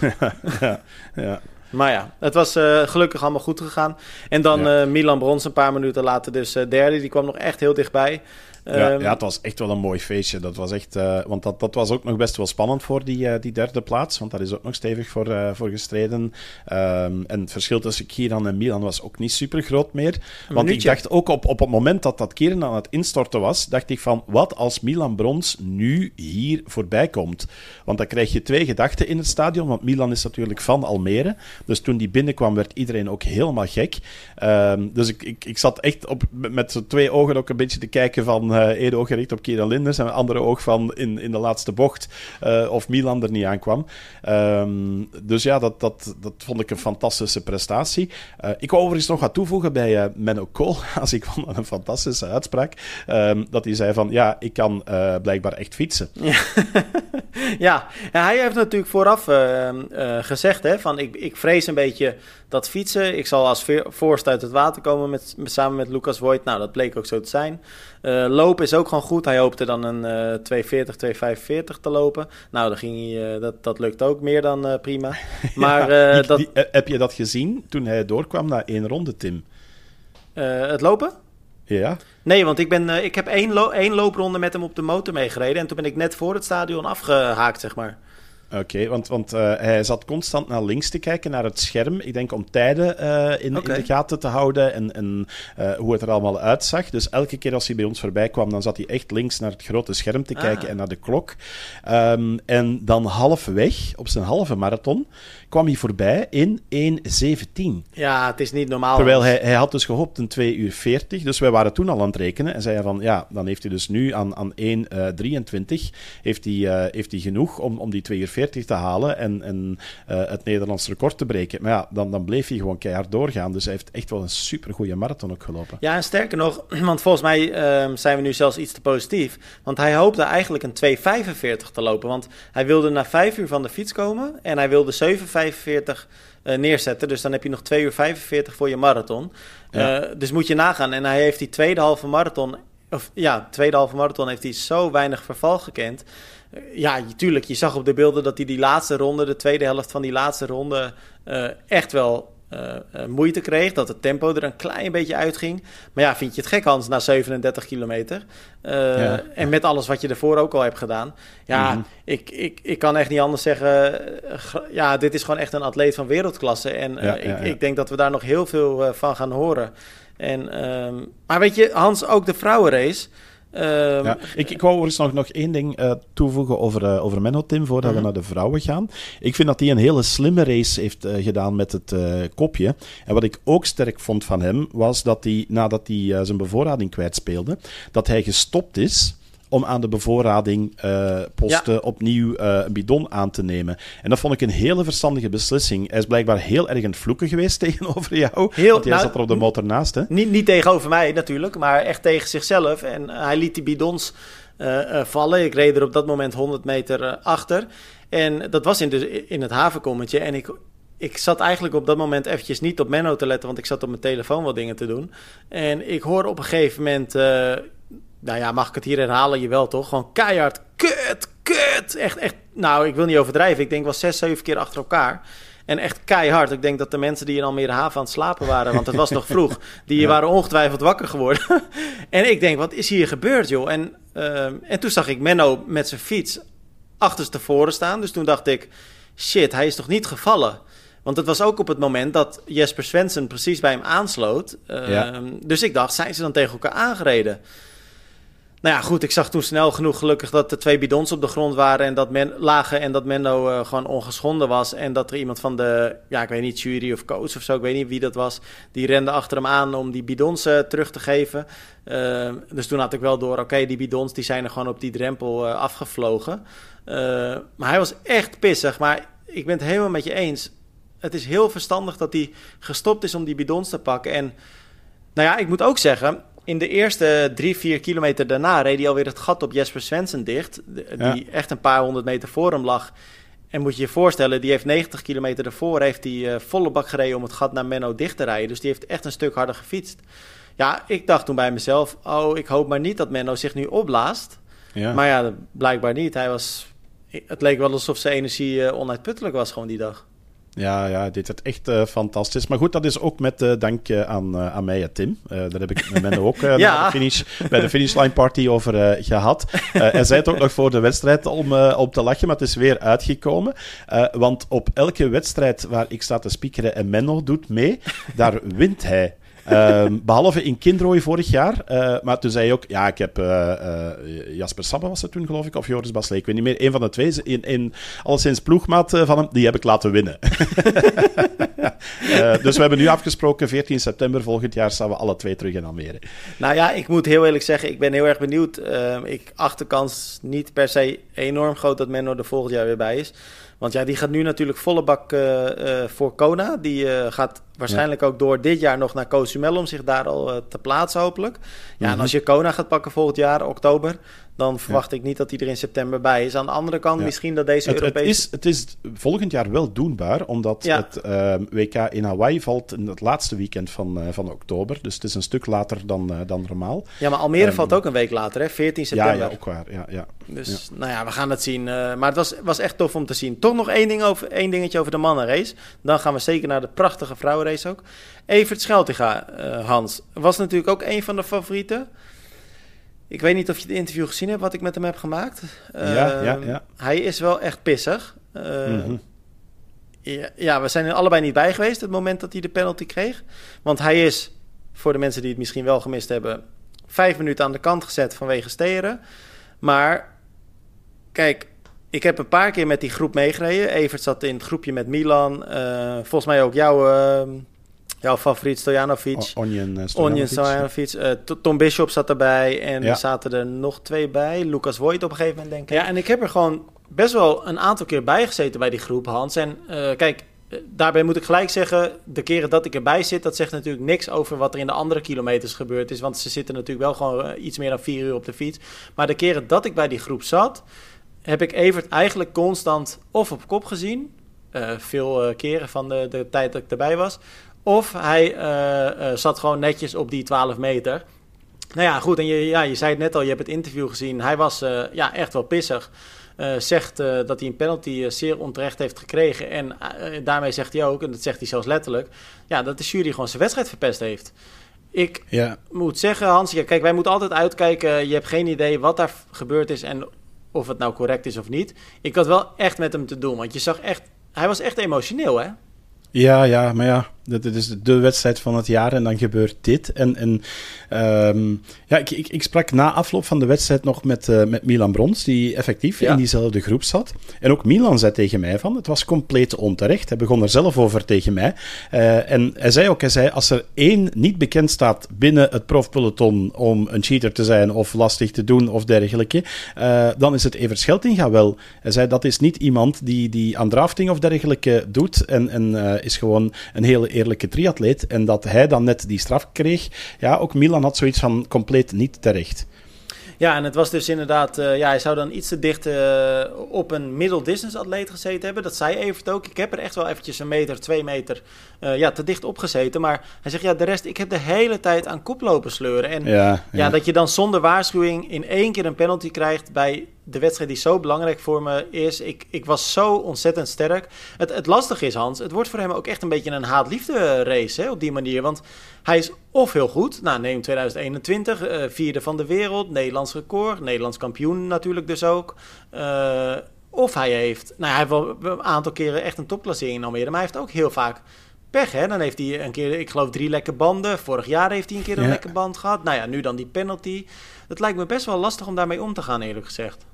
ja. Maar ja, het was eh, gelukkig allemaal goed gegaan. En dan Ja. eh, Milan Brons een paar minuten later dus eh, derde. Die kwam nog echt heel dichtbij. Ja, Ehm, ja, het was echt wel een mooi feestje. Dat was echt, eh, want dat, dat was ook nog best wel spannend voor die, eh, die derde plaats. Want daar is ook nog stevig voor, eh, voor gestreden. Ehm, en het verschil tussen Kieran en Milan was ook niet super groot meer. Want ik dacht ook op, op het moment dat dat Kieran aan het instorten was, dacht ik van wat als Milan Brons nu hier voorbij komt? Want dan krijg je twee gedachten in het stadion. Want Milan is natuurlijk van Almere. Dus toen die binnenkwam, werd iedereen ook helemaal gek. Ehm, dus ik, ik, ik zat echt op, met, met zo twee ogen ook een beetje te kijken van eh één oog gericht op Kieran Linders en een andere oog van in, in de laatste bocht eh, of Milan er niet aankwam. Ehm, dus ja, dat, dat, dat vond ik een fantastische prestatie. Eh, ik wou overigens nog wat toevoegen bij eh Menno Koolhaas. Ik vond een fantastische uitspraak. Ehm, dat hij zei van, ja, ik kan eh, blijkbaar echt fietsen. Ja. hij heeft natuurlijk vooraf eh, eh, gezegd: hè, van ik, ik vrees een beetje dat fietsen. Ik zal als voorst uit het water komen met, met- samen met Lucas Voigt. Nou, dat bleek ook zo te zijn. Eh, lopen is ook gewoon goed. Hij hoopte dan een eh 240, 245 te lopen. Nou, dan ging hij, eh, dat, dat lukt ook meer dan eh, prima. Maar Ja, die- dat, die- heb je dat gezien toen hij doorkwam na één ronde, Tim? het lopen? Ja? Nee, want ik, ben, ik heb één, lo- één loopronde met hem op de motor meegereden. En toen ben ik net voor het stadion afgehaakt, zeg maar. Oké, want, want eh, hij zat constant naar links te kijken, naar het scherm. Ik denk om tijden eh, in, de gaten te houden en, en eh, hoe het er allemaal uitzag. Dus elke keer als hij bij ons voorbij kwam, dan zat hij echt links naar het grote scherm te Ah. kijken en naar de klok. Ehm, en dan halfweg, op zijn halve marathon, kwam hij voorbij in 1.17. Ja, het is niet normaal. Terwijl hij, hij had dus gehoopt een 2 uur 40. Dus wij waren toen al aan het rekenen. En zeiden van, ja, dan heeft hij dus nu aan, aan 1.23 heeft hij, eh, heeft hij genoeg om, om die 2 uur 40 te halen en, en eh, het Nederlands record te breken. Maar ja, dan, dan bleef hij gewoon keihard doorgaan. Dus hij heeft echt wel een supergoeie marathon ook gelopen. Ja, en sterker nog, want volgens mij ehm, zijn we nu zelfs iets te positief. Want hij hoopte eigenlijk een 2,45 te lopen. Want hij wilde na 5 uur van de fiets komen en hij wilde 7,45 eh, neerzetten. Dus dan heb je nog 2 uur 45 voor je marathon. Ja. Eh, dus moet je nagaan. En hij heeft die tweede halve marathon, of ja, tweede halve marathon heeft hij zo weinig verval gekend. Eh, ja, tuurlijk, je zag op de beelden dat hij die laatste ronde, de tweede helft van die laatste ronde, echt wel eh, eh, moeite kreeg. Dat het tempo er een klein beetje uitging. Maar ja, vind je het gek, Hans, na 37 kilometer? Eh, Ja. En met alles wat je ervoor ook al hebt gedaan. Ja, Mhm. ik, ik, ik kan echt niet anders zeggen. Ja, dit is gewoon echt een atleet van wereldklasse. En Ja, ik, ja, ik denk dat we daar nog heel veel van gaan horen. En, ehm, maar weet je, Hans, ook de vrouwenrace. Ehm, Ja, ik, ik wou overigens nog, nog één ding eh, toevoegen over, eh, over Menno, Tim, voordat Mhm. we naar de vrouwen gaan. Ik vind dat hij een hele slimme race heeft eh, gedaan met het kopje. En wat ik ook sterk vond van hem, was dat hij, nadat hij zijn bevoorrading kwijtspeelde, dat hij gestopt is om aan de bevoorrading uh, posten opnieuw uh, een bidon aan te nemen. En dat vond ik een hele verstandige beslissing. Hij is blijkbaar heel erg een vloeken geweest tegenover jou. Heel, want jij nou, zat er op de motor naast, hè? Niet, niet tegenover mij natuurlijk, maar echt tegen zichzelf. En hij liet die bidons uh, vallen. Ik reed er op dat moment 100 meter achter. En dat was in, de, in het havenkommetje. En ik, ik zat eigenlijk op dat moment eventjes niet op Menno te letten, want ik zat op mijn telefoon wat dingen te doen. En ik hoor op een gegeven moment, uh, nou ja, mag ik het hier herhalen? Je wel toch? Gewoon keihard, kut, kut. Echt, echt, nou, ik wil niet overdrijven. Ik denk wel zes, zeven keer achter elkaar. En echt keihard. Ik denk dat de mensen die in Almere Haven aan het slapen waren, want het was nog vroeg, die waren ongetwijfeld wakker geworden. en ik denk, wat is hier gebeurd, joh? En, uh, en toen zag ik Menno met zijn fiets achterstevoren staan. Dus toen dacht ik, shit, hij is toch niet gevallen? Want het was ook op het moment dat Jesper Svensson precies bij hem aansloot. Ehm, dus ik dacht, zijn ze dan tegen elkaar aangereden? Nou ja, goed, ik zag toen snel genoeg gelukkig dat de twee bidons op de grond waren en dat men lagen en dat Menno uh, gewoon ongeschonden was. En dat er iemand van de, ja, ik weet niet, jury of coach of zo, ik weet niet wie dat was, die rende achter hem aan om die bidons uh, terug te geven. Uh, dus toen had ik wel door, oké, die bidons die zijn er gewoon op die drempel uh, afgevlogen. maar hij was echt pissig, maar ik ben het helemaal met je eens het is heel verstandig dat hij gestopt is om die bidons te pakken. En nou ja, ik moet ook zeggen, in de eerste drie, vier kilometer daarna reed hij alweer het gat op Jesper Svensson dicht. Die echt een paar honderd meter voor hem lag. En moet je je voorstellen, die heeft 90 kilometer ervoor heeft hij uh, volle bak gereden om het gat naar Menno dicht te rijden. Dus die heeft echt een stuk harder gefietst. Ja, ik dacht toen bij mezelf, oh, ik hoop maar niet dat Menno zich nu opblaast. Ja. Maar ja, blijkbaar niet. Hij was, het leek wel alsof zijn energie uh, onuitputtelijk was gewoon die dag. Ja, ja, dit is echt uh, fantastisch. Maar goed, dat is ook met uh, dank uh, aan, aan mij en Tim. daar heb ik met Menno ook ja. de finish, bij de finishline party over gehad. hij zei het ook nog voor de wedstrijd om op te lachen, maar het is weer uitgekomen. want op elke wedstrijd waar ik sta te spiekeren en Menno doet mee, daar wint hij. Ehm, behalve in Kindrooi vorig jaar. Uh, maar toen zei je ook, ja, ik heb uh, uh, Jasper Sabbe was het toen, geloof ik, of Joris Basle, ik weet niet meer. Een van de twee, in, in alleszins ploegmaat van hem, die heb ik laten winnen. dus we hebben nu afgesproken, 14 september volgend jaar staan we alle twee terug in Almere. Nou ja, ik moet heel eerlijk zeggen, ik ben heel erg benieuwd. Ehm, ik acht de kans niet per se enorm groot dat Menno er volgend jaar weer bij is. Want ja, die gaat nu natuurlijk volle bak uh, voor Kona. Die uh, gaat waarschijnlijk ook door dit jaar nog naar Cozumel om zich daar al te plaatsen hopelijk. Ja, en mhm. als je Kona gaat pakken volgend jaar, oktober, dan verwacht ik niet dat hij er in september bij is. Aan de andere kant misschien dat deze het, Europese... Het is, het is volgend jaar wel doenbaar, omdat het ehm, WK in Hawaii valt in het laatste weekend van, van oktober. Dus het is een stuk later dan, dan normaal. Ja, maar Almere um, valt ook een week later, hè? 14 september. Ja, ja ook waar. Ja, ja. Dus nou ja, we gaan het zien. maar het was, was echt tof om te zien. Toch nog één, ding over, één dingetje over de mannenrace. Dan gaan we zeker naar de prachtige vrouwenrace ook. Evert Scheltiga, Hans, was natuurlijk ook een van de favorieten. Ik weet niet of je het interview gezien hebt wat ik met hem heb gemaakt. Uh, ja, ja, ja. Hij is wel echt pissig. Uh, mm-hmm. ja, ja, we zijn er allebei niet bij geweest het moment dat hij de penalty kreeg. Want hij is, voor de mensen die het misschien wel gemist hebben, vijf minuten aan de kant gezet vanwege steren. Maar kijk, ik heb een paar keer met die groep meegereden. Evert zat in het groepje met Milan. Uh, volgens mij ook jouw, uh, jouw favoriet Stojanovic. O Onion uh, Onion Stojanovic. Tom Bishop zat erbij. En er zaten er nog twee bij. Lucas Voigt op een gegeven moment, denk ik. Ja, en ik heb er gewoon best wel een aantal keer bij gezeten bij die groep, Hans. En kijk, daarbij moet ik gelijk zeggen, de keren dat ik erbij zit, dat zegt natuurlijk niks over wat er in de andere kilometers gebeurd is. Want ze zitten natuurlijk wel gewoon iets meer dan vier uur op de fiets. Maar de keren dat ik bij die groep zat, heb ik Evert eigenlijk constant of op kop gezien. Uh, veel uh, keren van de, de tijd dat ik erbij was. Of hij uh, zat gewoon netjes op die 12 meter. Nou ja, goed. En je, ja, je zei het net al, je hebt het interview gezien. Hij was ja, echt wel pissig. zegt dat hij een penalty zeer onterecht heeft gekregen. En daarmee zegt hij ook, en dat zegt hij zelfs letterlijk... Ja, dat de jury gewoon zijn wedstrijd verpest heeft. Ik ja. moet zeggen, Hans, ja, kijk, wij moeten altijd uitkijken. Je hebt geen idee wat daar gebeurd is en of het nou correct is of niet. Ik had wel echt met hem te doen, want je zag echt, hij was echt emotioneel, hè? Ja, ja, maar ja. Dat is de wedstrijd van het jaar en dan gebeurt dit. En, en ehm, ja, ik, ik, ik, sprak na afloop van de wedstrijd nog met, uh, met Milan Brons, die effectief in diezelfde groep zat. En ook Milan zei tegen mij van, het was compleet onterecht. Hij begon er zelf over tegen mij. Uh, en hij zei ook, hij zei, als er één niet bekend staat binnen het profpeloton om een cheater te zijn of lastig te doen of dergelijke, uh, dan is het Evert Scheltinga wel. Hij zei, dat is niet iemand die, die aan drafting of dergelijke doet en, en is gewoon een hele eerlijke triatleet. En dat hij dan net die straf kreeg, ja, ook Milan had zoiets van compleet niet terecht. Ja, en het was dus inderdaad, uh, ja, hij zou dan iets te dicht uh, op een middle-distance atleet gezeten hebben. Dat zei Evert ook. Ik heb er echt wel eventjes een meter, twee meter uh, ja, te dicht op gezeten. Maar hij zegt, ja, de rest, ik heb de hele tijd aan kop lopen sleuren. En ja, ja. ja dat je dan zonder waarschuwing in één keer een penalty krijgt bij de wedstrijd die zo belangrijk voor me is. Ik, ik was zo ontzettend sterk. Het, het lastige is, Hans, het wordt voor hem ook echt een beetje een haat-liefde race hè, op die manier. Want hij is of heel goed, nou neem 2021, uh, vierde van de wereld, Nederlands record, Nederlands kampioen natuurlijk dus ook. Uh, of hij heeft, nou hij heeft wel een aantal keren echt een topklassering in Almere, maar hij heeft ook heel vaak pech. Hè? Dan heeft hij een keer, ik geloof, drie lekke banden. Vorig jaar heeft hij een keer een ja. lekke band gehad. Nou ja, nu dan die penalty. Het lijkt me best wel lastig om daarmee om te gaan, eerlijk gezegd.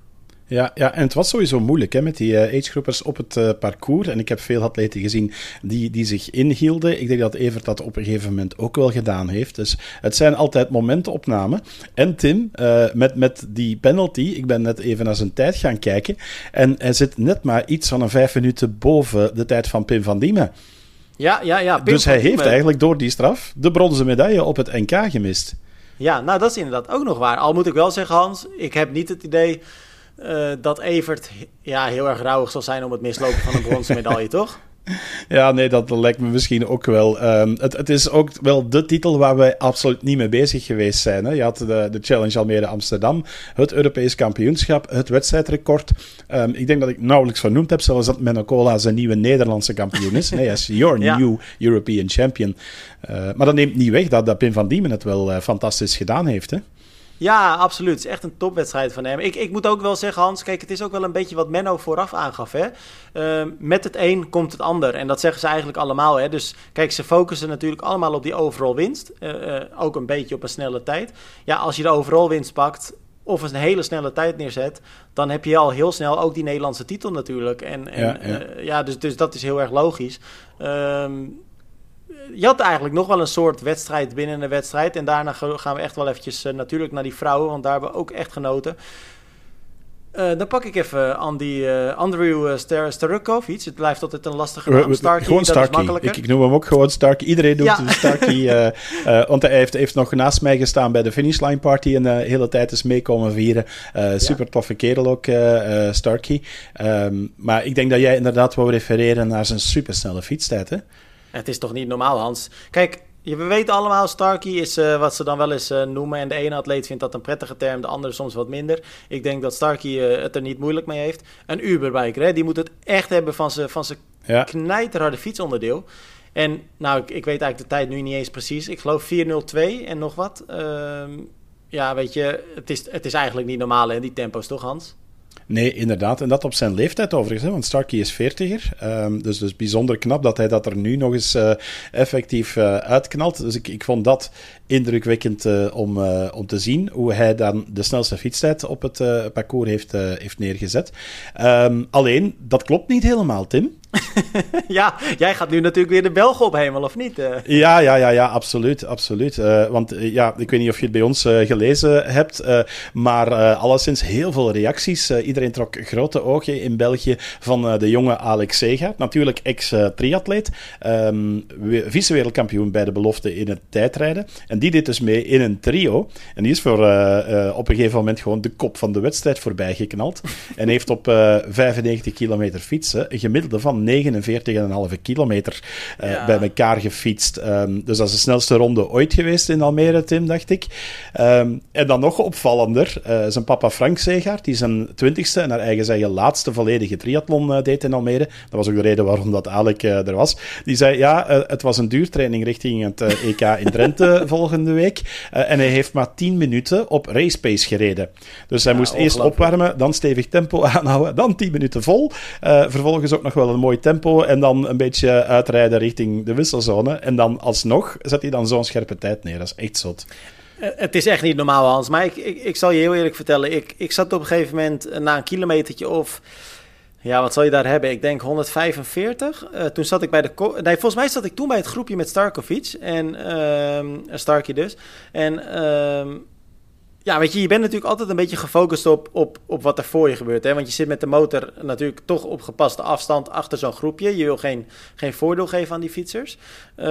Ja, ja, en het was sowieso moeilijk hè, met die uh, agegroepers op het uh, parcours. En ik heb veel atleten gezien die, die zich inhielden. Ik denk dat Evert dat op een gegeven moment ook wel gedaan heeft. Dus het zijn altijd momentenopnamen. En Tim, uh, met, met die penalty, ik ben net even naar zijn tijd gaan kijken. En hij zit net maar iets van een vijf minuten boven de tijd van Pim van Diemen. Ja, ja, ja. Pim dus hij heeft eigenlijk door die straf de bronzen medaille op het NK gemist. Ja, nou dat is inderdaad ook nog waar. Al moet ik wel zeggen, Hans, ik heb niet het idee uh, dat Evert ja, heel erg rouwig zal zijn om het mislopen van een bronzen medaille, toch? Ja, nee, dat lijkt me misschien ook wel. Um, het, het, is ook wel de titel waar wij absoluut niet mee bezig geweest zijn. Hè. Je had de, de Challenge Almere Amsterdam, het Europees kampioenschap, het wedstrijdrecord. Um, ik denk dat ik nauwelijks vernoemd heb, zelfs dat Menocola zijn nieuwe Nederlandse kampioen is. Nee, hij is your ja. new European champion. Uh, maar dat neemt niet weg dat, dat Pim van Diemen het wel uh, fantastisch gedaan heeft. Hè. Ja, absoluut. Het is echt een topwedstrijd van hem. Ik, ik moet ook wel zeggen, Hans, kijk, het is ook wel een beetje wat Menno vooraf aangaf. Hè? Uh, met het een komt het ander. En dat zeggen ze eigenlijk allemaal. Hè? Dus kijk, ze focussen natuurlijk allemaal op die overal winst. Uh, uh, ook een beetje op een snelle tijd. Ja, als je de overal winst pakt, of een hele snelle tijd neerzet, dan heb je al heel snel ook die Nederlandse titel natuurlijk. En, en ja, ja. ja dus, dus dat is heel erg logisch. Um, je had eigenlijk nog wel een soort wedstrijd binnen een wedstrijd. En daarna gaan we echt wel eventjes uh, natuurlijk naar die vrouwen, want daar hebben we ook echt genoten. Uh, dan pak ik even Andy, uh, Andrew uh. Het blijft altijd een lastige naam. Starkey, gewoon Starkey. Ik, ik, noem hem ook gewoon Starkey. Iedereen doet ja. Starkey. want hij heeft, heeft, nog naast mij gestaan bij de finishline party en de hele tijd is meekomen vieren. super ja. toffe kerel ook, Starkey. Um, maar ik denk dat jij inderdaad wou refereren naar zijn supersnelle fietstijd, hè? Het is toch niet normaal, Hans? Kijk, we weten allemaal, Starkey is uh, wat ze dan wel eens uh, noemen. En de ene atleet vindt dat een prettige term, de andere soms wat minder. Ik denk dat Starkey uh, het er niet moeilijk mee heeft. Een Uberbiker, hè, die moet het echt hebben van zijn van ja. knijterharde fietsonderdeel. En nou, ik, ik, weet eigenlijk de tijd nu niet eens precies. Ik geloof 402 en nog wat. Ehm, ja, weet je, het is, het is eigenlijk niet normaal, hè, die tempo's toch, Hans? Nee, inderdaad. En dat op zijn leeftijd overigens, hè, want Starkey is veertiger. Um, dus, dus bijzonder knap dat hij dat er nu nog eens uh, effectief uh, uitknalt. Dus ik, ik vond dat indrukwekkend uh, om, om te zien hoe hij dan de snelste fietstijd op het parcours heeft, heeft neergezet. Um, alleen, dat klopt niet helemaal, Tim. ja, jij gaat nu natuurlijk weer de Belgen ophemelen, of niet? Uh. Ja, ja, ja, ja, absoluut. absoluut. Uh, want uh, ja, ik weet niet of je het bij ons gelezen hebt, maar alleszins heel veel reacties. iedereen trok grote ogen in België van de jonge Alex Segaert. Natuurlijk ex-triatleet, um, vice-wereldkampioen bij de belofte in het tijdrijden. En die deed dus mee in een trio. En die is voor op een gegeven moment gewoon de kop van de wedstrijd voorbij geknald. en heeft op 95 kilometer fietsen een gemiddelde van 49,5 kilometer uh, ja. bij elkaar gefietst. Um, dus dat is de snelste ronde ooit geweest in Almere, Tim, dacht ik. Um, en dan nog opvallender, uh, zijn papa Frank Segaert, die zijn twintigste en naar eigen zeggen laatste volledige triathlon uh, deed in Almere. Dat was ook de reden waarom dat Alec er was. Die zei, ja, het was een duurtraining richting het EK in Drenthe volgende week. en hij heeft maar 10 minuten op race pace gereden. Dus hij ja, moest eerst opwarmen, dan stevig tempo aanhouden, dan 10 minuten vol. vervolgens ook nog wel een mooie tempo en dan een beetje uitrijden richting de wisselzone. En dan alsnog zet hij dan zo'n scherpe tijd neer. Dat is echt zot. Eh, het is echt niet normaal, Hans. Maar ik, ik, zal je heel eerlijk vertellen. Ik, ik zat op een gegeven moment eh, na een kilometertje of... Ja, wat zal je daar hebben? Ik denk 145. Uh, toen zat ik bij de... Nee, volgens mij zat ik toen bij het groepje met Starkovic. En uh, Starky dus. En... Uh, ja, weet je, je bent natuurlijk altijd een beetje gefocust op, op, op wat er voor je gebeurt. Hè? Want je zit met de motor natuurlijk toch op gepaste afstand achter zo'n groepje. Je wil geen, geen voordeel geven aan die fietsers. Uh,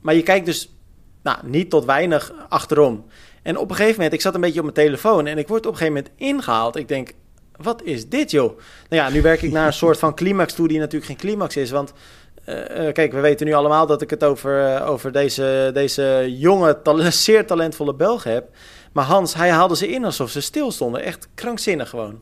maar je kijkt dus nou, niet tot weinig achterom. En op een gegeven moment, ik zat een beetje op mijn telefoon en ik word op een gegeven moment ingehaald. Ik denk, wat is dit joh? Nou ja, nu werk ik naar een soort van climax toe die natuurlijk geen climax is. Want uh, kijk, we weten nu allemaal dat ik het over, uh, over deze, deze jonge, zeer talentvolle Belg heb. Maar Hans, hij haalde ze in alsof ze stil stonden. Echt krankzinnig gewoon.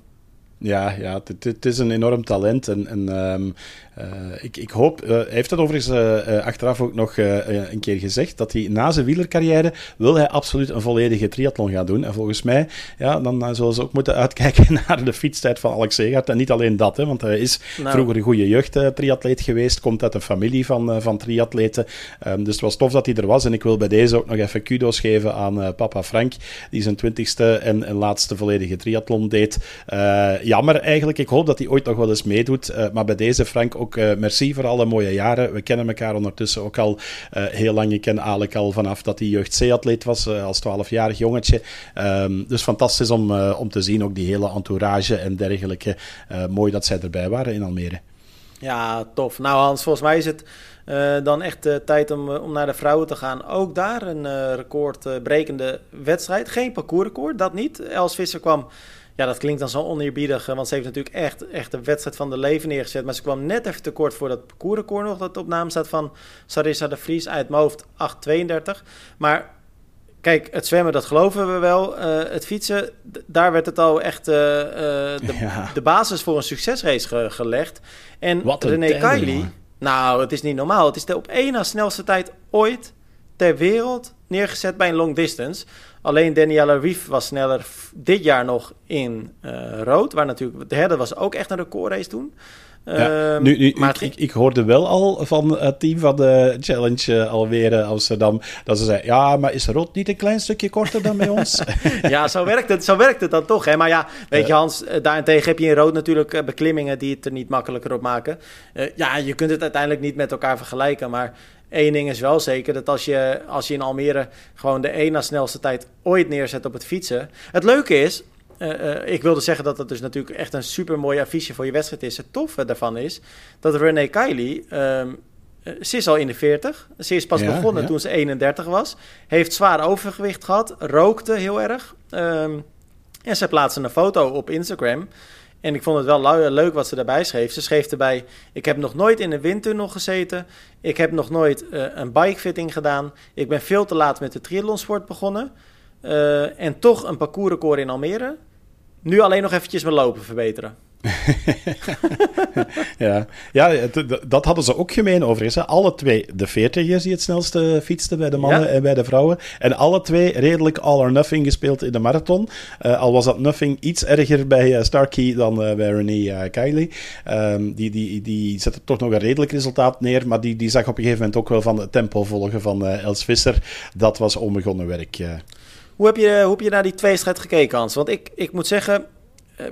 Ja, ja het, het, is een enorm talent. En, en um, uh, ik, ik hoop, uh, hij heeft het overigens uh, achteraf ook nog een keer gezegd, dat hij na zijn wielercarrière wil hij absoluut een volledige triathlon gaan doen. En volgens mij, ja, dan zullen ze ook moeten uitkijken naar de fietstijd van Alex Segaert. En niet alleen dat, hè, want hij is nou. vroeger een goede jeugdtriatleet geweest, komt uit een familie van, van triatleten. Um, dus het was tof dat hij er was. En ik wil bij deze ook nog even kudo's geven aan papa Frank, die zijn twintigste en, en laatste volledige triathlon deed. jammer eigenlijk. Ik hoop dat hij ooit nog wel eens meedoet. maar bij deze Frank ook uh, merci voor alle mooie jaren. We kennen elkaar ondertussen ook al uh, heel lang. Ik ken Alek al vanaf dat hij jeugd C-atleet was, uh, als 12-jarig jongetje. Um, dus fantastisch om, om te zien, ook die hele entourage en dergelijke. mooi dat zij erbij waren in Almere. Ja, tof. Nou Hans, volgens mij is het dan echt tijd om, om naar de vrouwen te gaan. Ook daar een recordbrekende wedstrijd. Geen parcoursrecord, dat niet. Els Visser kwam ja, dat klinkt dan zo oneerbiedig, want ze heeft natuurlijk echt, echt de wedstrijd van de leven neergezet. Maar ze kwam net even tekort voor dat parcoursrecord nog, dat op naam staat van Sarissa de Vries uit mijn hoofd 8.32. Maar Kijk, het zwemmen, dat geloven we wel. Uh, het fietsen, daar werd het al echt uh, uh, de, ja. de, basis voor een succesrace ge gelegd. En René Kylie, nou, het is niet normaal. Het is de op één na snelste tijd ooit ter wereld neergezet bij een long distance. Alleen Daniela Rief was sneller dit jaar nog in uh, rood. Waar natuurlijk, de herde was ook echt een recordrace toen. Ja, um, nu, nu, maar ik, ik, ik, hoorde wel al van het team van de Challenge uh, alweer Amsterdam dat ze zei: Ja, maar is rood niet een klein stukje korter dan bij ons? ja, zo werkt, het, zo werkt het dan toch. Hè? Maar ja, weet je, Hans, daarentegen heb je in rood natuurlijk beklimmingen die het er niet makkelijker op maken. Uh, ja, je kunt het uiteindelijk niet met elkaar vergelijken. Maar Eén ding is wel zeker, dat als je, als je in Almere gewoon de één na snelste tijd ooit neerzet op het fietsen. Het leuke is, uh, uh, ik wilde zeggen dat het dus natuurlijk echt een super mooi affiche voor je wedstrijd is. Het toffe daarvan is dat René Kylie, um, ze is al in de 40. Ze is pas ja, begonnen ja. toen ze 31 was. Heeft zwaar overgewicht gehad, rookte heel erg. Um, en ze plaatste een foto op Instagram. En ik vond het wel leuk wat ze daarbij schreef. Ze schreef erbij: Ik heb nog nooit in een windtunnel gezeten. Ik heb nog nooit uh, een bikefitting gedaan. Ik ben veel te laat met de triathlonsport begonnen. Uh, en toch een parcoursrecord in Almere. Nu alleen nog eventjes mijn lopen verbeteren. ja, ja dat hadden ze ook gemeen overigens. Alle twee de veertigers die het snelste fietsten bij de mannen ja. en bij de vrouwen. En alle twee redelijk all or nothing gespeeld in de marathon. Uh, al was dat nothing iets erger bij uh, Starkey dan uh, bij René uh, Kiley. Um, die, die, die zette toch nog een redelijk resultaat neer. Maar die, die zag op een gegeven moment ook wel van het tempo volgen van Els Visser. Dat was onbegonnen werk. Hoe heb, je, hoe heb je naar die tweestrijd gekeken, Hans? Want ik, ik moet zeggen,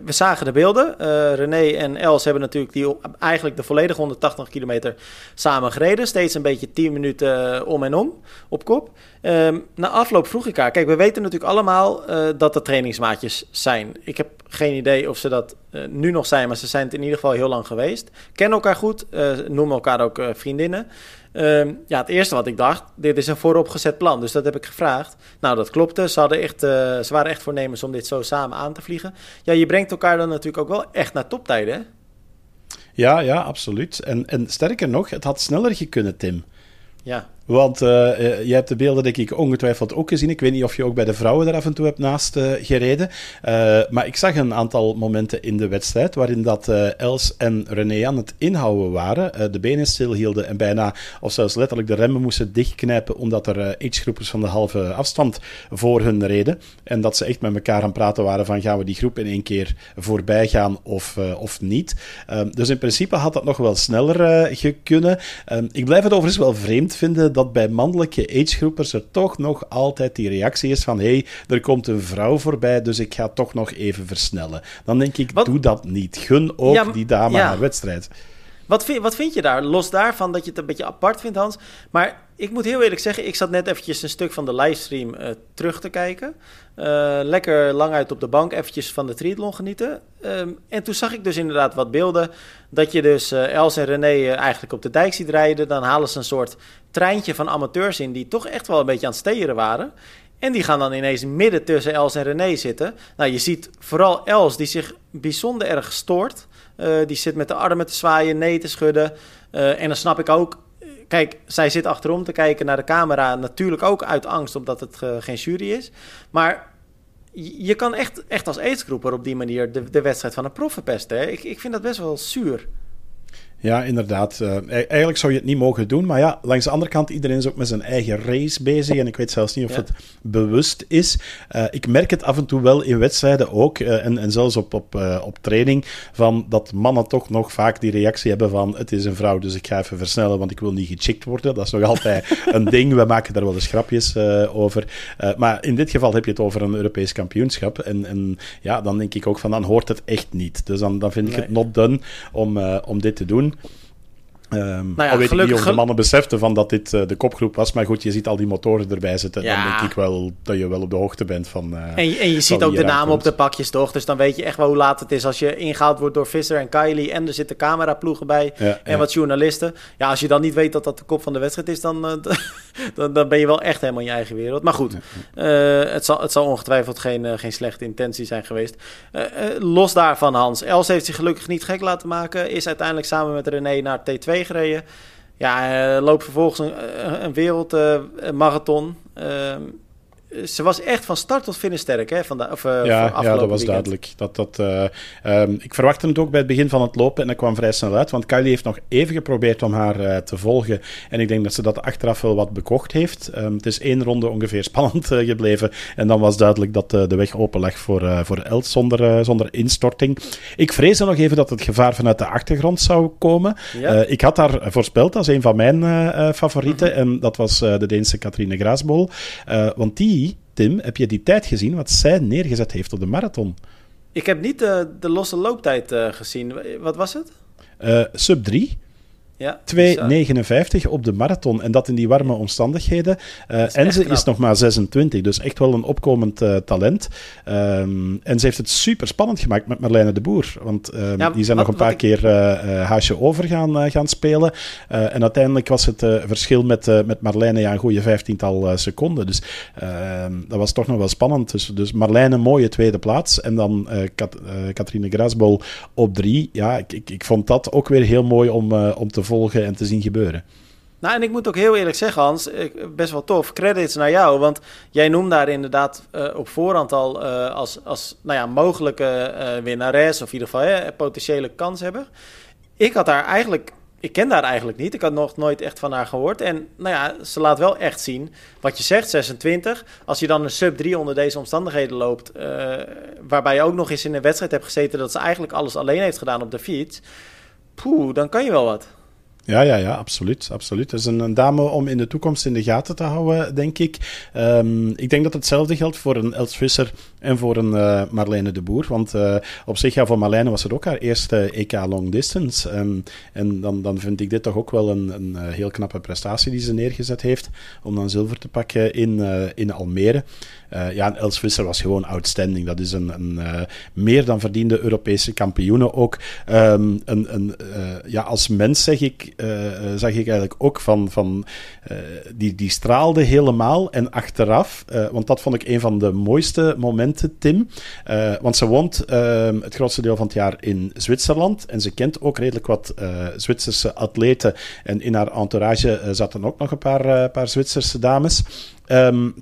we zagen de beelden. Uh, René en Els hebben natuurlijk die, eigenlijk de volledige 180 kilometer samen gereden. Steeds een beetje 10 minuten uh, om en om op kop. Um, na afloop vroeg ik haar. Kijk, we weten natuurlijk allemaal uh, dat er trainingsmaatjes zijn. Ik heb geen idee of ze dat nu nog zijn, maar ze zijn het in ieder geval heel lang geweest. Kennen elkaar goed, noemen elkaar ook vriendinnen. Um, ja, het eerste wat ik dacht, dit is een vooropgezet plan. Dus dat heb ik gevraagd. Nou, dat klopte. Ze, hadden echt, uh, ze waren echt voornemens om dit zo samen aan te vliegen. Ja, je brengt elkaar dan natuurlijk ook wel echt naar toptijden, hè? Ja, ja, absoluut. En, en sterker nog, het had sneller gekund, Tim. Ja. Want uh, je hebt de beelden, denk ik, ongetwijfeld ook gezien. Ik weet niet of je ook bij de vrouwen er af en toe hebt naast uh, gereden. Maar ik zag een aantal momenten in de wedstrijd waarin dat Els en René aan het inhouden waren. de benen stilhielden en bijna, of zelfs letterlijk, de remmen moesten dichtknijpen omdat er agegroepers van de halve afstand voor hun reden. En dat ze echt met elkaar aan het praten waren van gaan we die groep in één keer voorbij gaan of, of niet. Ehm, dus in principe had dat nog wel sneller gekunnen. Ehm, ik blijf het overigens wel vreemd vinden dat bij mannelijke agegroepers er toch nog altijd die reactie is van hé, hey, er komt een vrouw voorbij, dus ik ga toch nog even versnellen. Dan denk ik, doe dat niet. Gun ook die dame ja. haar wedstrijd. Wat vind, wat vind je daar? Los daarvan dat je het een beetje apart vindt, Hans. Maar ik moet heel eerlijk zeggen, ik zat net eventjes een stuk van de livestream uh, terug te kijken. Uh, lekker lang uit op de bank, eventjes van de triathlon genieten. Um, en toen zag ik dus inderdaad wat beelden. Dat je dus uh, Els en René eigenlijk op de dijk ziet rijden. Dan halen ze een soort treintje van amateurs in die toch echt wel een beetje aan het steren waren. En die gaan dan ineens midden tussen Els en René zitten. Nou, je ziet vooral Els die zich bijzonder erg stoort. Uh, die zit met de armen te zwaaien, nee te schudden. Uh, en dan snap ik ook. Kijk, zij zit achterom te kijken naar de camera. Natuurlijk ook uit angst, omdat het uh, geen jury is. Maar je kan echt, echt als aidsgroeper op die manier de, de wedstrijd van een prof verpesten. Ik, ik vind dat best wel zuur. Ja, inderdaad. Uh, eigenlijk zou je het niet mogen doen. Maar ja, langs de andere kant, iedereen is ook met zijn eigen race bezig. En ik weet zelfs niet of het bewust is. Uh, ik merk het af en toe wel in wedstrijden ook. Uh, en, en zelfs op, op, op training. Van dat mannen toch nog vaak die reactie hebben van... Het is een vrouw, dus ik ga even versnellen, want ik wil niet gechickt worden. Dat is nog altijd een ding. We maken daar wel eens grapjes over. maar in dit geval heb je het over een Europees kampioenschap. En, en ja, dan denk ik ook van, dan hoort het echt niet. Dus dan, dan vind ik het not done om, om dit te doen. Diskussion Um, nou ja, weet ik niet of de mannen beseften van dat dit uh, de kopgroep was. Maar goed, je ziet al die motoren erbij zitten. Ja. Dan denk ik wel dat je wel op de hoogte bent van... Uh, en, je, en je ziet ook de namen op de pakjes, toch? Dus dan weet je echt wel hoe laat het is. Als je ingehaald wordt door Visser en Kylie... en er zitten cameraploegen bij ja, en wat journalisten. Ja, als je dan niet weet dat dat de kop van de wedstrijd is... dan, uh, dan, dan, ben je wel echt helemaal in je eigen wereld. Maar goed, het, zal, het zal ongetwijfeld geen, geen slechte intentie zijn geweest. los daarvan, Hans. Els heeft zich gelukkig niet gek laten maken. Is uiteindelijk samen met René naar T2 gereden. Ja, loopt vervolgens een, een wereldmarathon. Uh, ze was echt van start tot finish sterk, hè? Van de, of, uh, ja, ja, dat was duidelijk. Dat, dat, uh, um, ik verwachtte het ook bij het begin van het lopen en dat kwam vrij snel uit, want Kylie heeft nog even geprobeerd om haar uh, te volgen. En ik denk dat ze dat achteraf wel wat bekocht heeft. Um, het is één ronde ongeveer spannend gebleven. En dan was duidelijk dat de weg open lag voor, voor Els zonder, zonder instorting. Ik vreesde nog even dat het gevaar vanuit de achtergrond zou komen. Ja. ik had haar voorspeld als een van mijn favorieten. Mm -hmm. En dat was de Deense Katrine Graasbol. want die Tim, heb je die tijd gezien wat zij neergezet heeft op de marathon? Ik heb niet de, de losse looptijd uh, gezien. Wat was het? Uh, sub 3. Ja, 2,59 op de marathon. En dat in die warme omstandigheden. Uh, en ze is nog maar 26, dus echt wel een opkomend uh, talent. Um, en ze heeft het super spannend gemaakt met Marlijne de Boer. Want um, ja, die zijn wat, nog een paar ik... keer uh, haasje over gaan, gaan spelen. en uiteindelijk was het verschil met, met Marlijne ja, een goede vijftiental seconden. Dus ehm, dat was toch nog wel spannend. Dus, dus Marlijne, een mooie tweede plaats. En dan Kat, Katrine Grasbol op drie. Ja, ik, ik, ik, vond dat ook weer heel mooi om, om te volgen en te zien gebeuren. Nou, en ik moet ook heel eerlijk zeggen, Hans, best wel tof. Credits naar jou, want jij noemde daar inderdaad uh, op voorhand al uh, als, als nou ja, mogelijke uh, winnares, of in ieder geval hè, potentiële kanshebber. Ik had daar eigenlijk, ik ken daar eigenlijk niet. Ik had nog nooit echt van haar gehoord. En nou ja, ze laat wel echt zien wat je zegt, 26. Als je dan een sub 3 onder deze omstandigheden loopt, waarbij je ook nog eens in een wedstrijd hebt gezeten dat ze eigenlijk alles alleen heeft gedaan op de fiets. Poeh, dan kan je wel wat. Ja, ja, ja, absoluut. absoluut. Het is een, dame om in de toekomst in de gaten te houden, denk ik. Um, ik denk dat hetzelfde geldt voor een Els Visser en voor een uh, Marlene de Boer. Want uh, op zich, ja, voor Marlene was het ook haar eerste EK Long Distance. Um, en dan, dan vind ik dit toch ook wel een, een heel knappe prestatie die ze neergezet heeft. Om dan zilver te pakken in, in Almere. Uh, ja, en Els Visser was gewoon outstanding. Dat is een, een uh, meer dan verdiende Europese kampioene ook. Um, een, een, uh, ja, als mens zeg ik, zag ik eigenlijk ook van, van die, die straalde helemaal. En achteraf, want dat vond ik een van de mooiste momenten, Tim. want ze woont ehm, het grootste deel van het jaar in Zwitserland. En ze kent ook redelijk wat Zwitserse atleten. En in haar entourage zaten ook nog een paar, paar Zwitserse dames. Um,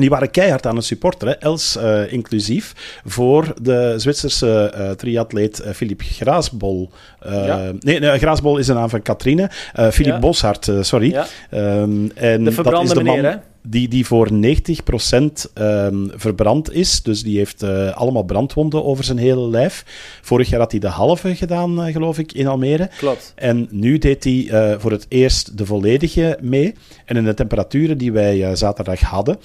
die waren keihard aan het supporteren, Els uh, inclusief, voor de Zwitserse uh, triatleet uh, Philippe Graasbol. Ja. Nee, nee, Graasbol is de naam van Katrine. Philippe ja. Boshart, sorry. Ja. Um, en de verbrande dat is de meneer, man, hè? Die, die voor 90% um, ehm, verbrand is. Dus die heeft uh, allemaal brandwonden over zijn hele lijf. Vorig jaar had hij de halve gedaan, uh, geloof ik, in Almere. Klopt. En nu deed hij uh, voor het eerst de volledige mee. En in de temperaturen die wij zaterdag hadden,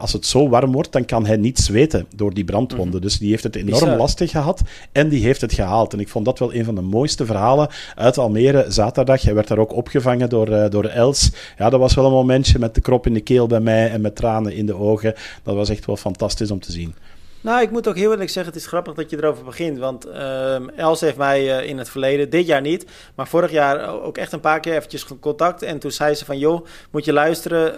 als het zo warm wordt, dan kan hij niet zweten door die brandwonden. Mm. Dus die heeft het enorm Bizar. lastig gehad en die heeft het gehaald. En ik vond dat wel een van de mooiste verhalen uit Almere zaterdag. Hij werd daar ook opgevangen door, door Els. Ja, dat was wel een momentje met de krop in de keel bij mij en met tranen in de ogen. Dat was echt wel fantastisch om te zien. Nou, ik moet ook heel eerlijk zeggen, het is grappig dat je erover begint. Want uh, Els heeft mij uh, in het verleden, dit jaar niet, maar vorig jaar ook echt een paar keer eventjes contact. En toen zei ze van, joh, moet je luisteren,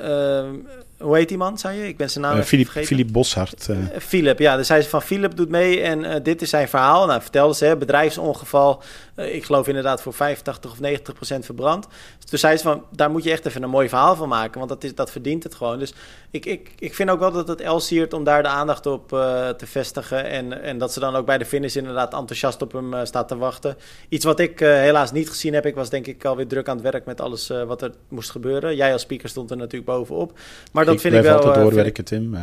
uh, hoe heet die man, zei je? Ik ben zijn naam uh, Philip, Philip Boshart. Uh. Philip, ja. Dus hij van, Philip doet mee en uh, dit is zijn verhaal. Nou, vertelde ze, bedrijfsongeval. ik geloof inderdaad voor 85 of 90 procent verbrand. Dus toen zei ze van, daar moet je echt even een mooi verhaal van maken. Want dat, is, dat verdient het gewoon. Dus ik, ik, ik vind ook wel dat het Els siert om daar de aandacht op te vestigen. En, en dat ze dan ook bij de finish inderdaad enthousiast op hem staat te wachten. Iets wat ik helaas niet gezien heb. Ik was denk ik alweer druk aan het werk met alles wat er moest gebeuren. Jij als speaker stond er natuurlijk bovenop. Maar dat vind ik wel... altijd doorwerken, Tim.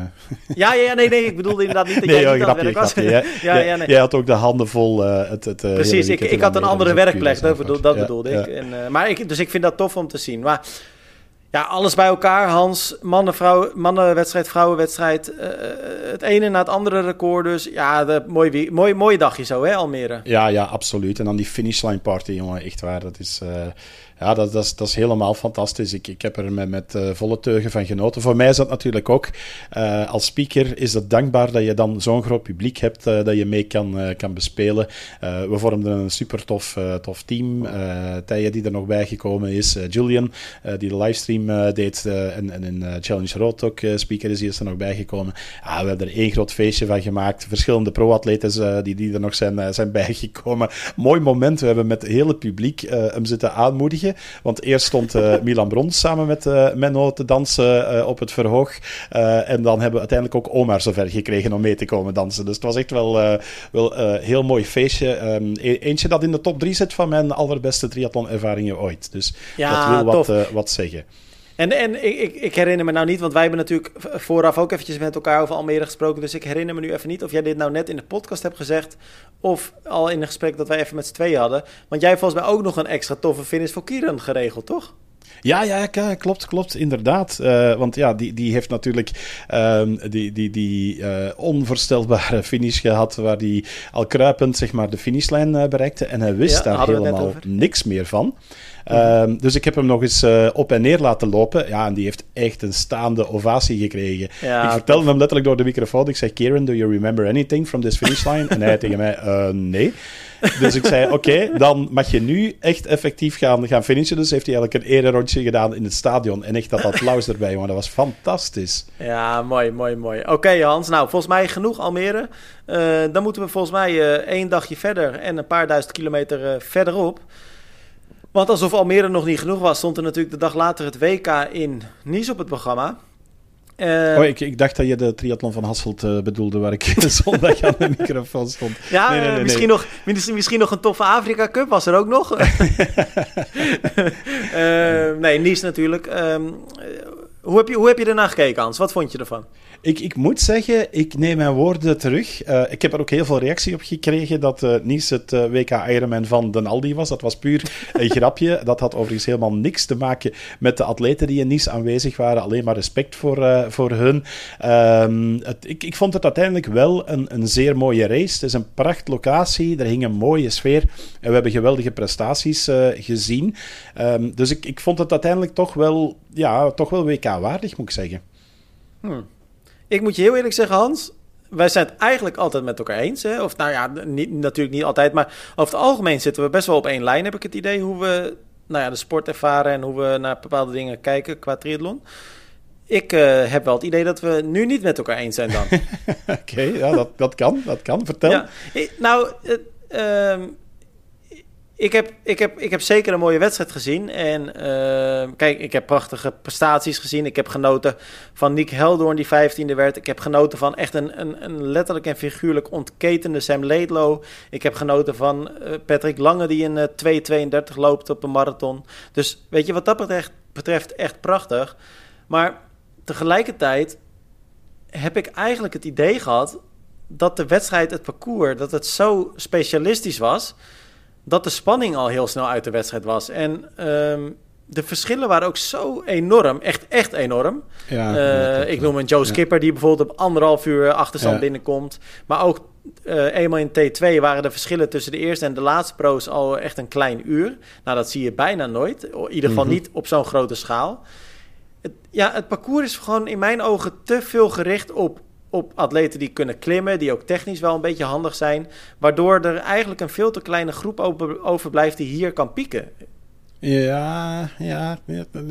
Ja, ja, nee, nee, ik bedoelde inderdaad niet dat nee, jij niet grapje, was. ja, ja, nee. Jij had ook de handen vol uh, het, het Precies, ik, ik had een andere werkplek, dat, bedoel, dat bedoelde ik. En, uh, maar ik. Dus ik vind dat tof om te zien. Maar ja, alles bij elkaar, Hans. Mannen, vrouw, mannenwedstrijd, vrouwenwedstrijd. Uh, het ene na het andere record. Dus ja, de, mooi, mooi, mooie dagje zo, hè, Almere? Ja, ja, absoluut. En dan die finishline party, jongen. Echt waar, dat is... Uh, ja, dat, dat, is, dat is helemaal fantastisch. Ik, ik heb er met, met uh, volle teugen van genoten. Voor mij is dat natuurlijk ook, uh, als speaker is het dankbaar dat je dan zo'n groot publiek hebt uh, dat je mee kan, kan bespelen. we vormden een super tof, tof team. Tije die er nog bij gekomen is. Julian, die de livestream deed en, en Challenge Road ook speaker is, die is er nog bijgekomen. Ja, we hebben er één groot feestje van gemaakt. Verschillende pro-atletes die, die er nog zijn, zijn bijgekomen. Mooi moment. We hebben met het hele publiek hem zitten aanmoedigen. Want eerst stond uh, Milan Brons samen met uh, Menno te dansen uh, op het verhoog. en dan hebben we uiteindelijk ook Omar zover gekregen om mee te komen dansen. Dus het was echt wel, wel een heel mooi feestje. Um, eentje dat in de top 3 zit van mijn allerbeste triathlon-ervaringen ooit. Dus ja, dat wil wat, wat zeggen. En, en ik, ik, herinner me nou niet, want wij hebben natuurlijk vooraf ook eventjes met elkaar over Almere gesproken. Dus ik herinner me nu even niet of jij dit nou net in de podcast hebt gezegd. Of al in een gesprek dat wij even met z'n tweeën hadden. Want jij hebt volgens mij ook nog een extra toffe finish voor Kieran geregeld, toch? Ja, ja, klopt, klopt, inderdaad. Uh, want ja, die, die heeft natuurlijk um, die, die, die uh, onvoorstelbare finish gehad, waar hij al kruipend zeg maar, de finishlijn uh, bereikte. En hij wist ja, daar helemaal niks meer van. Um, dus ik heb hem nog eens uh, op en neer laten lopen. Ja, en die heeft echt een staande ovatie gekregen. Ja, ik vertelde hem letterlijk door de microfoon. Ik zei, Kieran, do you remember anything from this finish line? en hij tegen mij, uh, nee. Dus ik zei, oké, dan mag je nu echt effectief gaan, gaan finishen. Dus heeft hij eigenlijk een ere rondje gedaan in het stadion. En echt dat applaus erbij, maar dat was fantastisch. Ja, mooi, mooi, mooi. Oké, Hans. Nou, volgens mij genoeg Almere. Uh, dan moeten we volgens mij één dagje verder en een paar duizend kilometer verderop. Want alsof Almere nog niet genoeg was, stond er natuurlijk de dag later het WK in Nice op het programma. Uh, oh, ik, ik, dacht dat je de triathlon van Hasselt uh, bedoelde, waar ik zondag aan de microfoon stond. Ja, nee, nee, nee, misschien, Nog, misschien nog een toffe Afrika Cup, was er ook nog. uh, nee, Nice natuurlijk. Um, hoe, heb je, hoe heb je ernaar gekeken, Hans? Wat vond je ervan? Ik, ik moet zeggen, ik neem mijn woorden terug. Uh, ik heb er ook heel veel reactie op gekregen dat uh, Nice het uh, WK Ironman van Den Aldi was. Dat was puur een grapje. Dat had overigens helemaal niks te maken met de atleten die in Nice aanwezig waren. Alleen maar respect voor, voor hun. Um, het, ik, ik vond het uiteindelijk wel een, een zeer mooie race. Het is een pracht locatie. Er hing een mooie sfeer. En we hebben geweldige prestaties gezien. Um, dus ik, ik vond het uiteindelijk toch wel, ja, toch wel WK-waardig, moet ik zeggen. Hmm. Ik moet je heel eerlijk zeggen, Hans. Wij zijn het eigenlijk altijd met elkaar eens. Hè? Of nou ja, niet, natuurlijk niet altijd. Maar over het algemeen zitten we best wel op één lijn, heb ik het idee. Hoe we nou ja, de sport ervaren en hoe we naar bepaalde dingen kijken qua triathlon. Ik uh, heb wel het idee dat we nu niet met elkaar eens zijn dan. Oké, ja, dat, dat kan. Dat kan. Vertel. Ja, nou, uh, ik heb, ik, heb, ik heb zeker een mooie wedstrijd gezien. En uh, kijk, ik heb prachtige prestaties gezien. Ik heb genoten van Nick Heldoorn, die 15e werd. Ik heb genoten van echt een, een, een letterlijk en figuurlijk ontketende Sam Laidlow. Ik heb genoten van uh, Patrick Lange, die een uh, 2.32 loopt op een marathon. Dus weet je, wat dat betreft, betreft echt prachtig. Maar tegelijkertijd heb ik eigenlijk het idee gehad dat de wedstrijd, het parcours, dat het zo specialistisch was dat de spanning al heel snel uit de wedstrijd was. En um, de verschillen waren ook zo enorm, echt, echt enorm. Ja, uh, ik noem een Joe Skipper die bijvoorbeeld op anderhalf uur achterstand ja. binnenkomt. Maar ook uh, eenmaal in T2 waren de verschillen tussen de eerste en de laatste pro's al echt een klein uur. Nou, dat zie je bijna nooit. In ieder geval mm -hmm. niet op zo'n grote schaal. Het, ja, het parcours is gewoon in mijn ogen te veel gericht op op atleten die kunnen klimmen, die ook technisch wel een beetje handig zijn. Waardoor er eigenlijk een veel te kleine groep overblijft die hier kan pieken. Ja, ja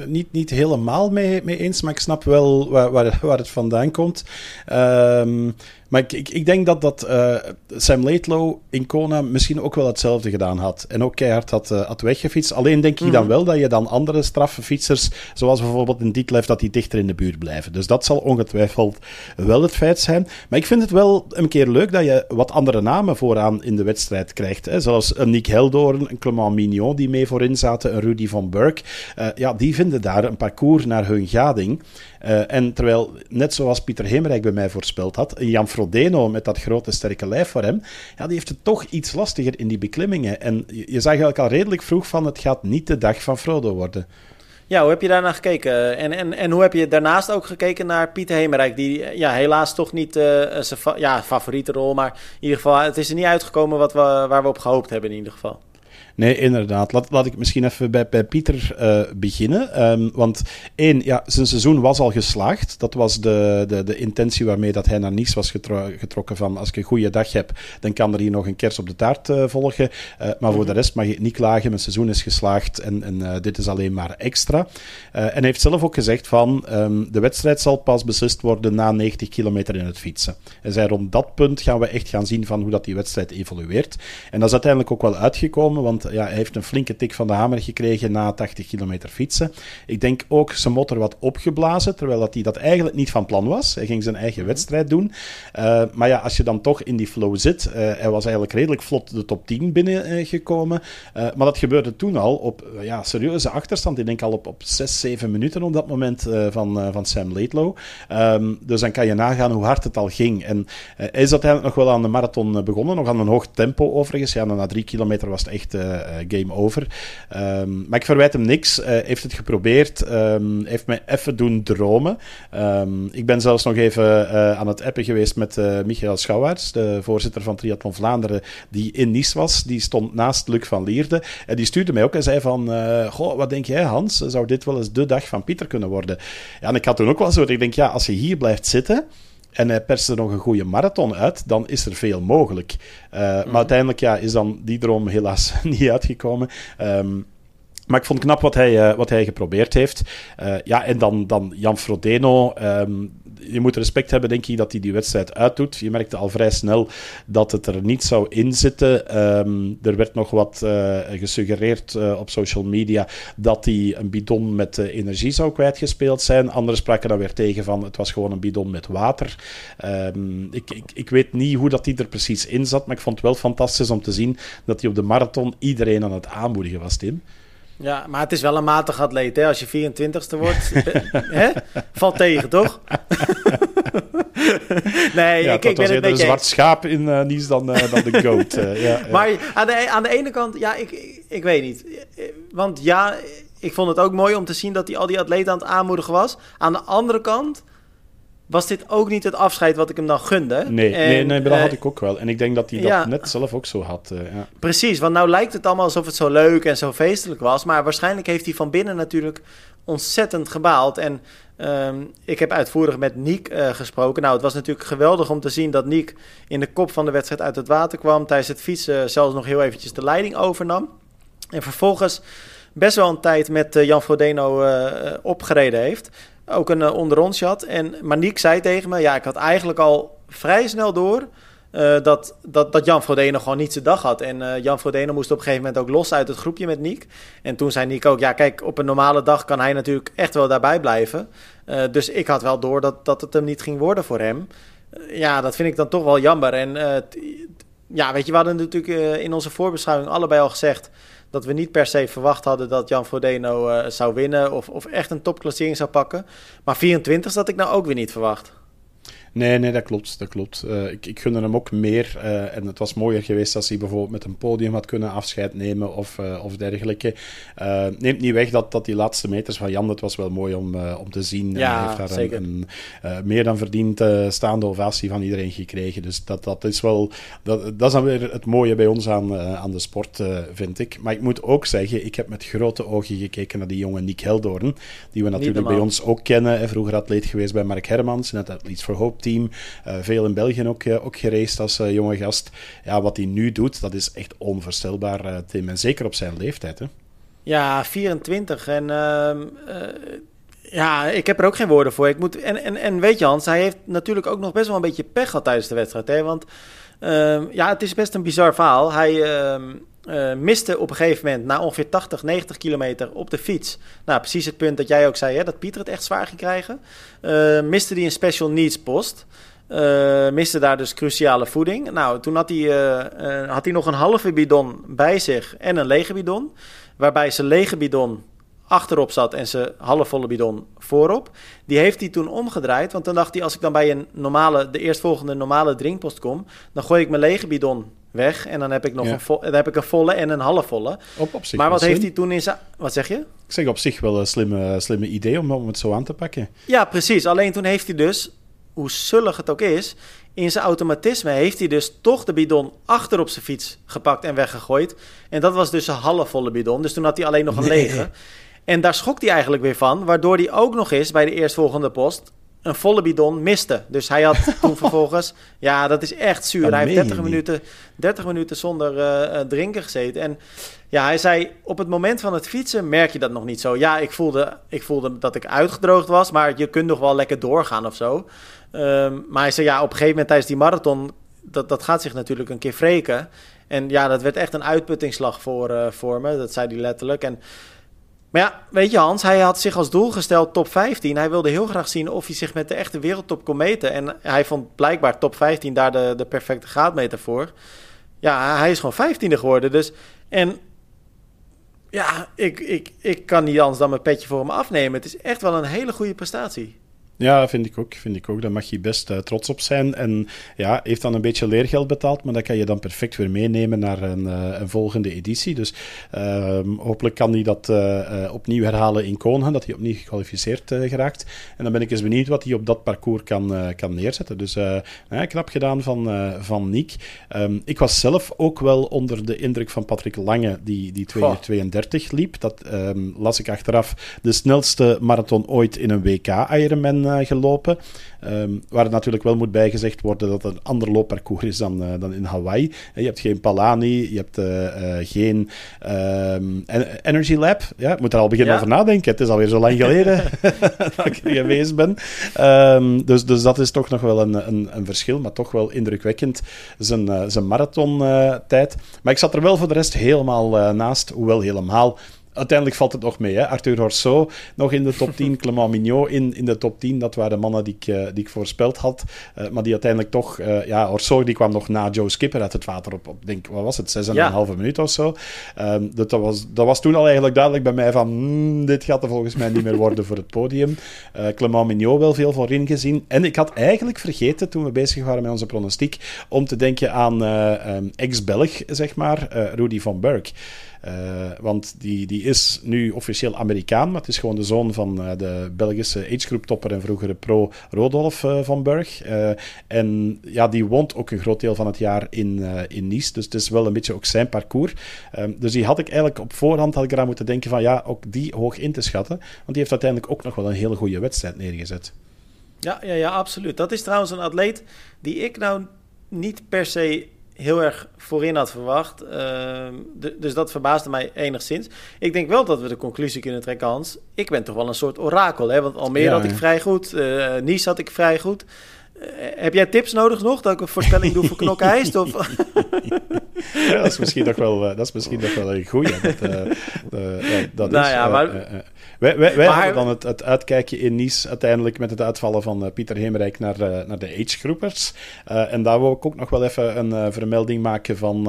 niet, niet helemaal mee, mee eens, maar ik snap wel waar, waar, het vandaan komt. Um, maar ik, ik, ik, denk dat, dat uh, Sam Laidlow in Kona misschien ook wel hetzelfde gedaan had. En ook keihard had, uh, had weggefietst. Alleen denk ik mm -hmm. dan wel dat je dan andere straffe fietsers, zoals bijvoorbeeld in Dietlef, dat die dichter in de buurt blijven. Dus dat zal ongetwijfeld wel het feit zijn. Maar ik vind het wel een keer leuk dat je wat andere namen vooraan in de wedstrijd krijgt. Hè. Zoals een Nick Heldoorn, een Clement Mignon die mee voorin zaten, een Rudy van Burk. Uh, ja, die vinden daar een parcours naar hun gading. Uh, en terwijl, net zoals Pieter Hemerijk bij mij voorspeld had, Jan Frodeno met dat grote sterke lijf voor hem, ja, die heeft het toch iets lastiger in die beklimmingen. En je, zag eigenlijk al redelijk vroeg van, het gaat niet de dag van Frodo worden. Ja, hoe heb je daarnaar gekeken? En, en, en hoe heb je daarnaast ook gekeken naar Pieter Hemerijk, die ja, helaas toch niet uh, zijn ja, favoriete rol, maar in ieder geval, het is er niet uitgekomen wat we, waar we op gehoopt hebben in ieder geval. Nee, inderdaad. Laat, laat ik misschien even bij, bij Pieter uh, beginnen. Um, want één, ja, zijn seizoen was al geslaagd. Dat was de, de, de intentie waarmee dat hij naar Nice was getro getrokken. Van als ik een goede dag heb, dan kan er hier nog een kers op de taart uh, volgen. Uh, maar voor de rest mag je niet klagen. Mijn seizoen is geslaagd en, en dit is alleen maar extra. en hij heeft zelf ook gezegd van um, de wedstrijd zal pas beslist worden na 90 kilometer in het fietsen. Hij zei rond dat punt gaan we echt gaan zien van hoe dat die wedstrijd evolueert. En dat is uiteindelijk ook wel uitgekomen, want ja, hij heeft een flinke tik van de hamer gekregen na 80 kilometer fietsen. Ik denk ook zijn motor wat opgeblazen, terwijl dat hij dat eigenlijk niet van plan was. Hij ging zijn eigen mm-hmm. wedstrijd doen. Uh, maar ja, als je dan toch in die flow zit, uh, hij was eigenlijk redelijk vlot de top 10 binnengekomen. Uh, maar dat gebeurde toen al op ja, serieuze achterstand. Ik denk al op, op 6, 7 minuten op dat moment van, van Sam Laidlow. Um, dus dan kan je nagaan hoe hard het al ging. En hij is uiteindelijk nog wel aan de marathon begonnen, nog aan een hoog tempo overigens. Ja, na drie kilometer was het echt eh, game over. Um, maar ik verwijt hem niks. Hij uh, heeft het geprobeerd. Um, heeft mij even doen dromen. Um, ik ben zelfs nog even aan het appen geweest met Michael Schouwaerts, de voorzitter van Triathlon Vlaanderen, die in Nice was. Die stond naast Luc van Lierde. En die stuurde mij ook en zei van... Goh, wat denk jij, Hans? Zou dit wel eens de dag van Pieter kunnen worden? Ja, en ik had toen ook wel zo... Ik denk, ja, als je hier blijft zitten en hij perst er nog een goede marathon uit, dan is er veel mogelijk. Uh, mm. Maar uiteindelijk ja, is dan die droom helaas niet uitgekomen. Um, maar ik vond knap wat hij, uh, wat hij geprobeerd heeft. Uh, ja, en dan, dan Jan Frodeno. Um, je moet respect hebben, denk ik, dat hij die wedstrijd uitdoet. Je merkte al vrij snel dat het er niet zou inzitten. Um, er werd nog wat uh, gesuggereerd uh, op social media dat hij een bidon met uh, energie zou kwijtgespeeld zijn. Anderen spraken dan weer tegen van het was gewoon een bidon met water. Um, ik, ik, ik, weet niet hoe dat hij er precies in zat, maar ik vond het wel fantastisch om te zien dat hij op de marathon iedereen aan het aanmoedigen was, Tim. Ja, maar het is wel een matig atleet, hè? Als je 24ste wordt, hè? valt tegen, toch? nee, ja, ik, ik ben een zwart schaap in uh, Nice dan, uh, dan de goat. Uh, ja, maar aan de, aan de ene kant, ja, ik, ik, ik, weet niet. Want ja, ik vond het ook mooi om te zien dat hij al die atleten aan het aanmoedigen was. Aan de andere kant was dit ook niet het afscheid wat ik hem dan gunde. Nee, en, nee, nee dat uh, had ik ook wel. En ik denk dat hij dat ja, net zelf ook zo had. Uh, ja. Precies, want nou lijkt het allemaal alsof het zo leuk en zo feestelijk was. Maar waarschijnlijk heeft hij van binnen natuurlijk ontzettend gebaald. En ehm, ik heb uitvoerig met Niek gesproken. Nou, het was natuurlijk geweldig om te zien dat Niek in de kop van de wedstrijd uit het water kwam. Tijdens het fietsen zelfs nog heel eventjes de leiding overnam. En vervolgens best wel een tijd met Jan Frodeno opgereden heeft. Ook een onderrondje had. En Niek zei tegen me, ja, ik had eigenlijk al vrij snel door uh, dat, dat, dat Jan Frodeno gewoon niet zijn dag had. En uh, Jan Frodeno moest op een gegeven moment ook los uit het groepje met Niek. En toen zei Niek ook, ja kijk, op een normale dag kan hij natuurlijk echt wel daarbij blijven. Dus ik had wel door dat, dat het hem niet ging worden voor hem. ja, dat vind ik dan toch wel jammer. En ja, weet je, we hadden natuurlijk in onze voorbeschouwing allebei al gezegd... dat we niet per se verwacht hadden dat Jan Frodeno zou winnen... Of, of echt een topklassering zou pakken. Maar 24 dat ik nou ook weer niet verwacht. Nee, nee, dat klopt. Dat klopt. Uh, ik, ik gunde hem ook meer. Uh, en het was mooier geweest als hij bijvoorbeeld met een podium had kunnen afscheid nemen of, uh, of dergelijke. neemt niet weg dat, dat die laatste meters van Jan, het was wel mooi om, om te zien. Ja, hij heeft daar zeker. een, een meer dan verdiend staande ovatie van iedereen gekregen. Dus dat, dat is wel... Dat, dat is dan weer het mooie bij ons aan, aan de sport, vind ik. Maar ik moet ook zeggen, ik heb met grote ogen gekeken naar die jonge Nick Heldoorn. Die we natuurlijk bij ons ook kennen. Vroeger atleet geweest bij Mark Hermans het Athletes for Hope team. Uh, veel in België ook, uh, ook gereisd als uh, jonge gast. Ja, wat hij nu doet, dat is echt onvoorstelbaar, Tim. En zeker op zijn leeftijd, hè? Ja, 24. En ehm, ja, ik heb er ook geen woorden voor. Ik moet, en, en, en weet je, Hans, hij heeft natuurlijk ook nog best wel een beetje pech gehad tijdens de wedstrijd. Hè? Want ehm, ja, het is best een bizar verhaal. Hij ehm, uh, miste op een gegeven moment na ongeveer 80, 90 kilometer op de fiets. Nou, precies het punt dat jij ook zei, hè, dat Pieter het echt zwaar ging krijgen. Uh, miste hij een special needs post. Uh, miste daar dus cruciale voeding. Nou, toen had hij, had hij nog een halve bidon bij zich en een lege bidon. Waarbij zijn lege bidon achterop zat en zijn halfvolle bidon voorop. Die heeft hij toen omgedraaid, want dan dacht hij... als ik dan bij een normale, de eerstvolgende normale drinkpost kom... dan gooi ik mijn lege bidon weg. En dan heb ik nog een, vo dan heb ik een volle en een halfvolle. Op, op zich maar wat heeft hij toen in zijn... Wat zeg je? Ik zeg op zich wel een slimme, slimme idee om, om het zo aan te pakken. Ja, precies. Alleen toen heeft hij dus, hoe zullig het ook is... in zijn automatisme heeft hij dus toch de bidon achter op zijn fiets gepakt en weggegooid. En dat was dus een halfvolle bidon. Dus toen had hij alleen nog een lege. En daar schokt hij eigenlijk weer van, waardoor hij ook nog eens bij de eerstvolgende post een volle bidon miste. Dus hij had toen vervolgens... Ja, dat is echt zuur. hij heeft 30 minuten, 30 minuten zonder uh, drinken gezeten. En ja, hij zei... Op het moment van het fietsen merk je dat nog niet zo. Ja, ik voelde, ik voelde dat ik uitgedroogd was. Maar je kunt nog wel lekker doorgaan of zo. Um, maar hij zei... Ja, op een gegeven moment tijdens die marathon... Dat, dat gaat zich natuurlijk een keer wreken. En ja, dat werd echt een uitputtingsslag voor, uh, voor me. Dat zei hij letterlijk. En... Maar ja, weet je Hans, hij had zich als doel gesteld top 15. Hij wilde heel graag zien of hij zich met de echte wereldtop kon meten. En hij vond blijkbaar top 15 daar de, de perfecte graadmeter voor. Ja, hij is gewoon 15e geworden. Dus, en ja, ik, ik, ik kan niet anders dan mijn petje voor hem afnemen. Het is echt wel een hele goede prestatie. Ja, vind ik ook. Vind ik ook. Daar mag je best uh, trots op zijn. En ja, heeft dan een beetje leergeld betaald, maar dat kan je dan perfect weer meenemen naar een, uh, een volgende editie. Dus uh, hopelijk kan hij dat uh, opnieuw herhalen in Konen, dat hij opnieuw gekwalificeerd geraakt. En dan ben ik eens benieuwd wat hij op dat parcours kan, kan neerzetten. Dus ja, knap gedaan van, van Niek. Um, ik was zelf ook wel onder de indruk van Patrick Lange, die, die 232 liep. Dat um, las ik achteraf. De snelste marathon ooit in een WK-Ironman uh, gelopen. Um, waar het natuurlijk wel moet bijgezegd worden dat het een ander loopparcours is dan, uh, dan in Hawaii. Je hebt geen Palani, je hebt geen um, Energy Lab. Ja, ik moet er al beginnen ja. over nadenken. Het is alweer zo lang geleden dat ik er geweest ben. Um, dus, dus dat is toch nog wel een, een, een verschil, maar toch wel indrukwekkend zijn, zijn marathontijd. maar ik zat er wel voor de rest helemaal naast, hoewel helemaal uiteindelijk valt het nog mee. Hè? Arthur Horso nog in de top 10. Clement Mignot in, in de top 10. Dat waren de mannen die ik, uh, die ik voorspeld had. Uh, maar die uiteindelijk toch... Uh, ja, Horso die kwam nog na Joe Skipper uit het water op, op denk, wat was het, 6,5 ja. minuut of zo. Um, dat, dat, was, dat was toen al eigenlijk duidelijk bij mij van... Mm, dit gaat er volgens mij niet meer worden voor het podium. Clement Mignot wel veel voorin gezien. En ik had eigenlijk vergeten, toen we bezig waren met onze pronostiek, om te denken aan um, ex-Belg, zeg maar, Rudy van Berg. Uh, want die, die is nu officieel Amerikaan, maar het is gewoon de zoon van uh, de Belgische agegroep topper en vroegere pro Rodolf uh, van Burg. Uh, en ja, die woont ook een groot deel van het jaar in, in Nice, dus het is wel een beetje ook zijn parcours. Um, dus die had ik eigenlijk op voorhand had ik eraan moeten denken van ja, ook die hoog in te schatten, want die heeft uiteindelijk ook nog wel een hele goede wedstrijd neergezet. Ja, ja, ja, absoluut. Dat is trouwens een atleet die ik nou niet per se heel erg voorin had verwacht. Uh, dus dat verbaasde mij enigszins. Ik denk wel dat we de conclusie kunnen trekken, Hans. Ik ben toch wel een soort orakel, hè? Want Almere ja, had ik vrij goed, uh, Nice had ik vrij goed. Uh, heb jij tips nodig nog dat ik een voorspelling doe voor Knokheist? Of? ja, dat is misschien nog wel, dat is misschien nog wel een goeie. Dat, dat nou is, ja, maar wij, wij, wij hadden dan het, het, uitkijken in Nice uiteindelijk met het uitvallen van uh, Pieter Hemerijk naar, uh, naar de agegroepers. Uh, en daar wil ik ook nog wel even een vermelding maken van...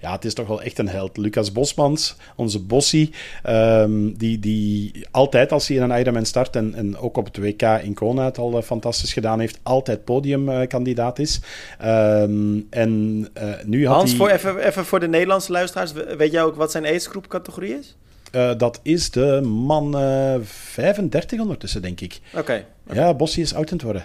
ja, het is toch wel echt een held. Lucas Bosmans, onze Bossie, um, die, die altijd als hij in een Ironman start en, en ook op het WK in Kona het al fantastisch gedaan heeft, altijd podiumkandidaat is. Um, en nu had Hans, hij... voor even, even voor de Nederlandse luisteraars, weet jij ook wat zijn agegroep categorie is? Uh, dat is de man uh, 35 ondertussen, denk ik. Oké. Okay, okay. Ja, Bossie is oud aan het worden.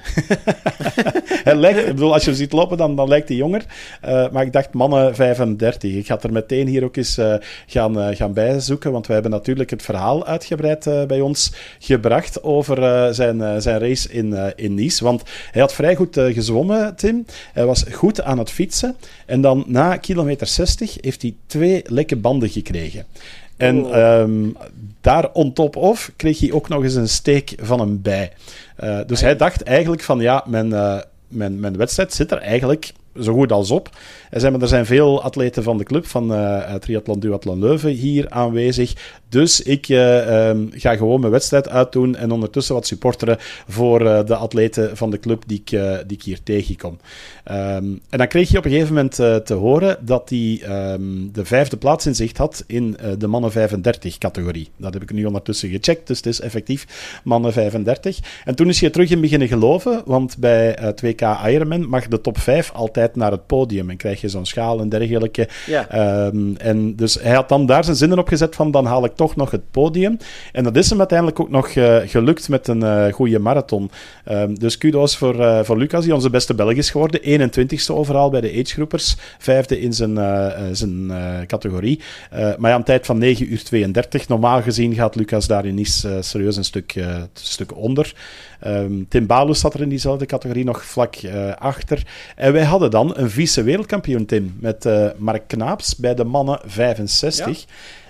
hij lijkt, ik bedoel, als je hem ziet lopen, dan, dan lijkt hij jonger. Uh, maar ik dacht mannen 35. Ik ga er meteen hier ook eens gaan, gaan bijzoeken, want wij hebben natuurlijk het verhaal uitgebreid bij ons gebracht over zijn, zijn race in, in Nice. Want hij had vrij goed gezwommen, Tim. Hij was goed aan het fietsen. En dan na kilometer 60 heeft hij twee lekke banden gekregen. En oh. um, daar on top of kreeg hij ook nog eens een steek van een bij. Uh, dus hij dacht eigenlijk van ja, mijn, uh, mijn, mijn wedstrijd zit er eigenlijk zo goed als op. Er zijn, er zijn veel atleten van de club, van uh, Triathlon Duathlon Leuven, hier aanwezig. Dus ik uh, um, ga gewoon mijn wedstrijd uitdoen en ondertussen wat supporteren voor uh, de atleten van de club die ik, die ik hier tegenkom. Um, en dan kreeg je op een gegeven moment te horen dat hij um, de vijfde plaats in zicht had in de mannen 35 categorie. Dat heb ik nu ondertussen gecheckt, dus het is effectief mannen 35. En toen is hij terug in beginnen geloven, want bij 2K Ironman mag de top 5 altijd naar het podium en krijg je zo'n schaal en dergelijke. Ja. En dus hij had dan daar zijn zinnen op gezet van dan haal ik toch nog het podium. En dat is hem uiteindelijk ook nog uh, gelukt met een uh, goede marathon. Um, dus kudos voor, uh, voor Lucas, die onze beste Belg is geworden. 21ste overal bij de agegroepers. Vijfde in zijn, zijn categorie. maar ja, een tijd van 9 uur 32. Normaal gezien gaat Lucas daar in Nice serieus een stuk, stuk onder. Um, Tim Balus zat er in diezelfde categorie nog vlak achter. En wij hadden dan een vice-wereldkampioen, Tim, met Mark Knaaps bij de mannen 65. Ja.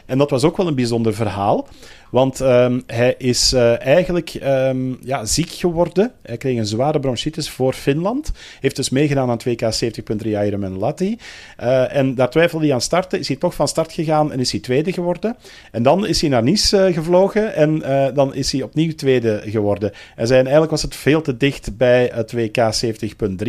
En dat was ook wel een bijzonder verhaal. Want um, hij is uh, eigenlijk um, ja, ziek geworden. Hij kreeg een zware bronchitis voor Finland. Heeft dus meegedaan aan 2K 70.3 Ironman Latti. Uh, en daar twijfelde hij aan starten. Is hij toch van start gegaan en is hij tweede geworden. En dan is hij naar Nice uh, gevlogen en dan is hij opnieuw tweede geworden. En eigenlijk was het veel te dicht bij het 2K 70.3.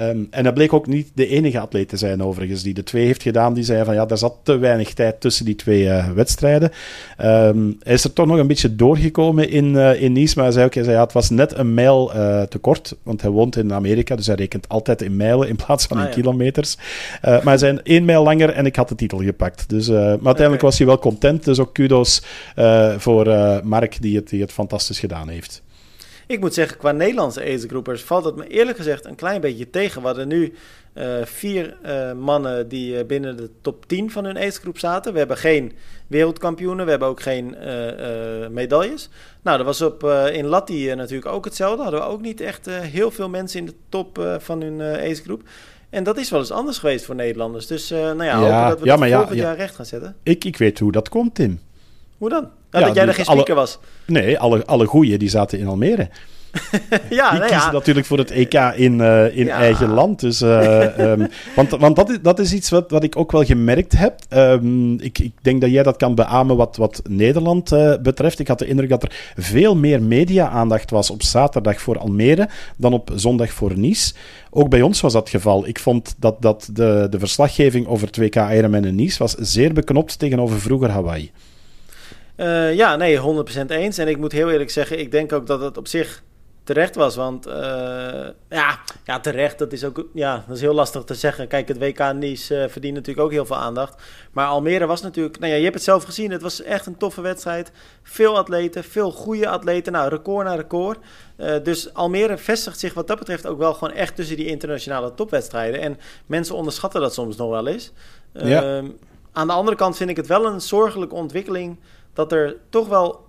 Um, en dat bleek ook niet de enige atleet te zijn overigens die de twee heeft gedaan. Die zei van ja, daar zat te weinig tijd tussen die twee wedstrijden. hij is er toch nog een beetje doorgekomen in, uh, in Nice. Maar hij zei ook, hij zei, ja, het was net een mijl uh, te kort. Want hij woont in Amerika, dus hij rekent altijd in mijlen in plaats van ah, in ja. kilometers. Maar hij zei één mijl langer en ik had de titel gepakt. Dus, maar uiteindelijk okay. was hij wel content. Dus ook kudos voor Mark, die het, die het fantastisch gedaan heeft. Ik moet zeggen, qua Nederlandse agegroepers valt het me eerlijk gezegd een klein beetje tegen. We hadden nu uh, vier uh, mannen die uh, binnen de top 10 van hun agegroep zaten. We hebben geen wereldkampioenen, we hebben ook geen medailles. Nou, dat was op, in Latti natuurlijk ook hetzelfde. Hadden we ook niet echt heel veel mensen in de top van hun agegroep. En dat is wel eens anders geweest voor Nederlanders. Dus nou ja, ja hopen dat we ja, dat volgend ja, jaar recht gaan zetten. Ik, ik weet hoe dat komt, Tim. Hoe dan? Dat jij er geen speaker alle, was. Nee, alle, alle goeie die zaten in Almere. ja, die kiezen natuurlijk voor het EK in, uh, in ja. eigen land. Dus, uh, um, want want dat, is, dat is iets wat, wat ik ook wel gemerkt heb. Um, ik, ik denk dat jij dat kan beamen wat, wat Nederland uh, betreft. Ik had de indruk dat er veel meer media-aandacht was op zaterdag voor Almere dan op zondag voor Nice. Ook bij ons was dat het geval. Ik vond dat, dat de, de verslaggeving over 2K Ironman en Nice was zeer beknopt tegenover vroeger Hawaii. Uh, ja, nee, 100% eens. En ik moet heel eerlijk zeggen, ik denk ook dat het op zich terecht was. Want uh, ja, ja, terecht, dat is ook ja, dat is heel lastig te zeggen. Kijk, het WK Nice uh, verdient natuurlijk ook heel veel aandacht. Maar Almere was natuurlijk, nou ja, je hebt het zelf gezien. Het was echt een toffe wedstrijd. Veel atleten, veel goede atleten. Nou, record na record. Uh, dus Almere vestigt zich wat dat betreft ook wel gewoon echt tussen die internationale topwedstrijden. En mensen onderschatten dat soms nog wel eens. Ja. Uh, aan de andere kant vind ik het wel een zorgelijke ontwikkeling dat er toch wel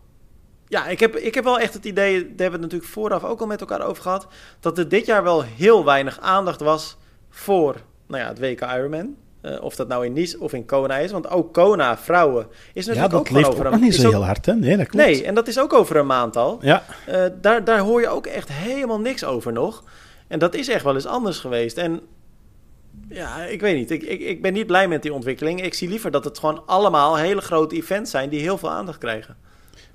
ja, ik heb, ik heb wel echt het idee, daar hebben we het natuurlijk vooraf ook al met elkaar over gehad, dat er dit jaar wel heel weinig aandacht was voor nou ja, het WK Ironman. Uh, of dat nou in Nice of in Kona is. Want ook Kona, vrouwen, is natuurlijk ja, ook gewoon over een een niet zo ook- heel hard, hè? Nee, dat klopt. Nee, en dat is ook over een maand al. Ja, Eh, daar, daar hoor je ook echt helemaal niks over nog. En dat is echt wel eens anders geweest. En ja, ik weet niet. Ik, ik, ik ben niet blij met die ontwikkeling. Ik zie liever dat het gewoon allemaal hele grote events zijn die heel veel aandacht krijgen.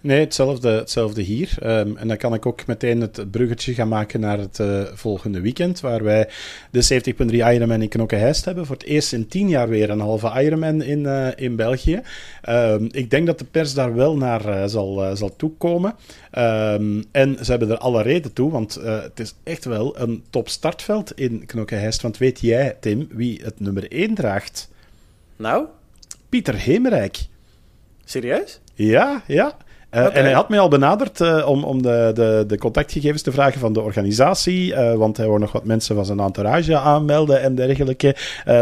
Nee, hetzelfde, hetzelfde hier. Ehm, en dan kan ik ook meteen het bruggetje gaan maken naar het eh, volgende weekend, waar wij de 70.3 Ironman in Knokke-Heist hebben. Voor het eerst in tien jaar weer een halve Ironman in, eh, in België. Ehm, ik denk dat de pers daar wel naar eh, zal, zal toekomen. Ehm, en ze hebben er alle reden toe, want het is echt wel een top startveld in Knokke-Heist. Want weet jij, Tim, wie het nummer 1 draagt? Nou, Pieter Hemerijk. serieus? Ja, ja. Oké. En hij had mij al benaderd uh, om, om de, de, de contactgegevens te vragen van de organisatie. Uh, want hij wou nog wat mensen van zijn entourage aanmelden en dergelijke.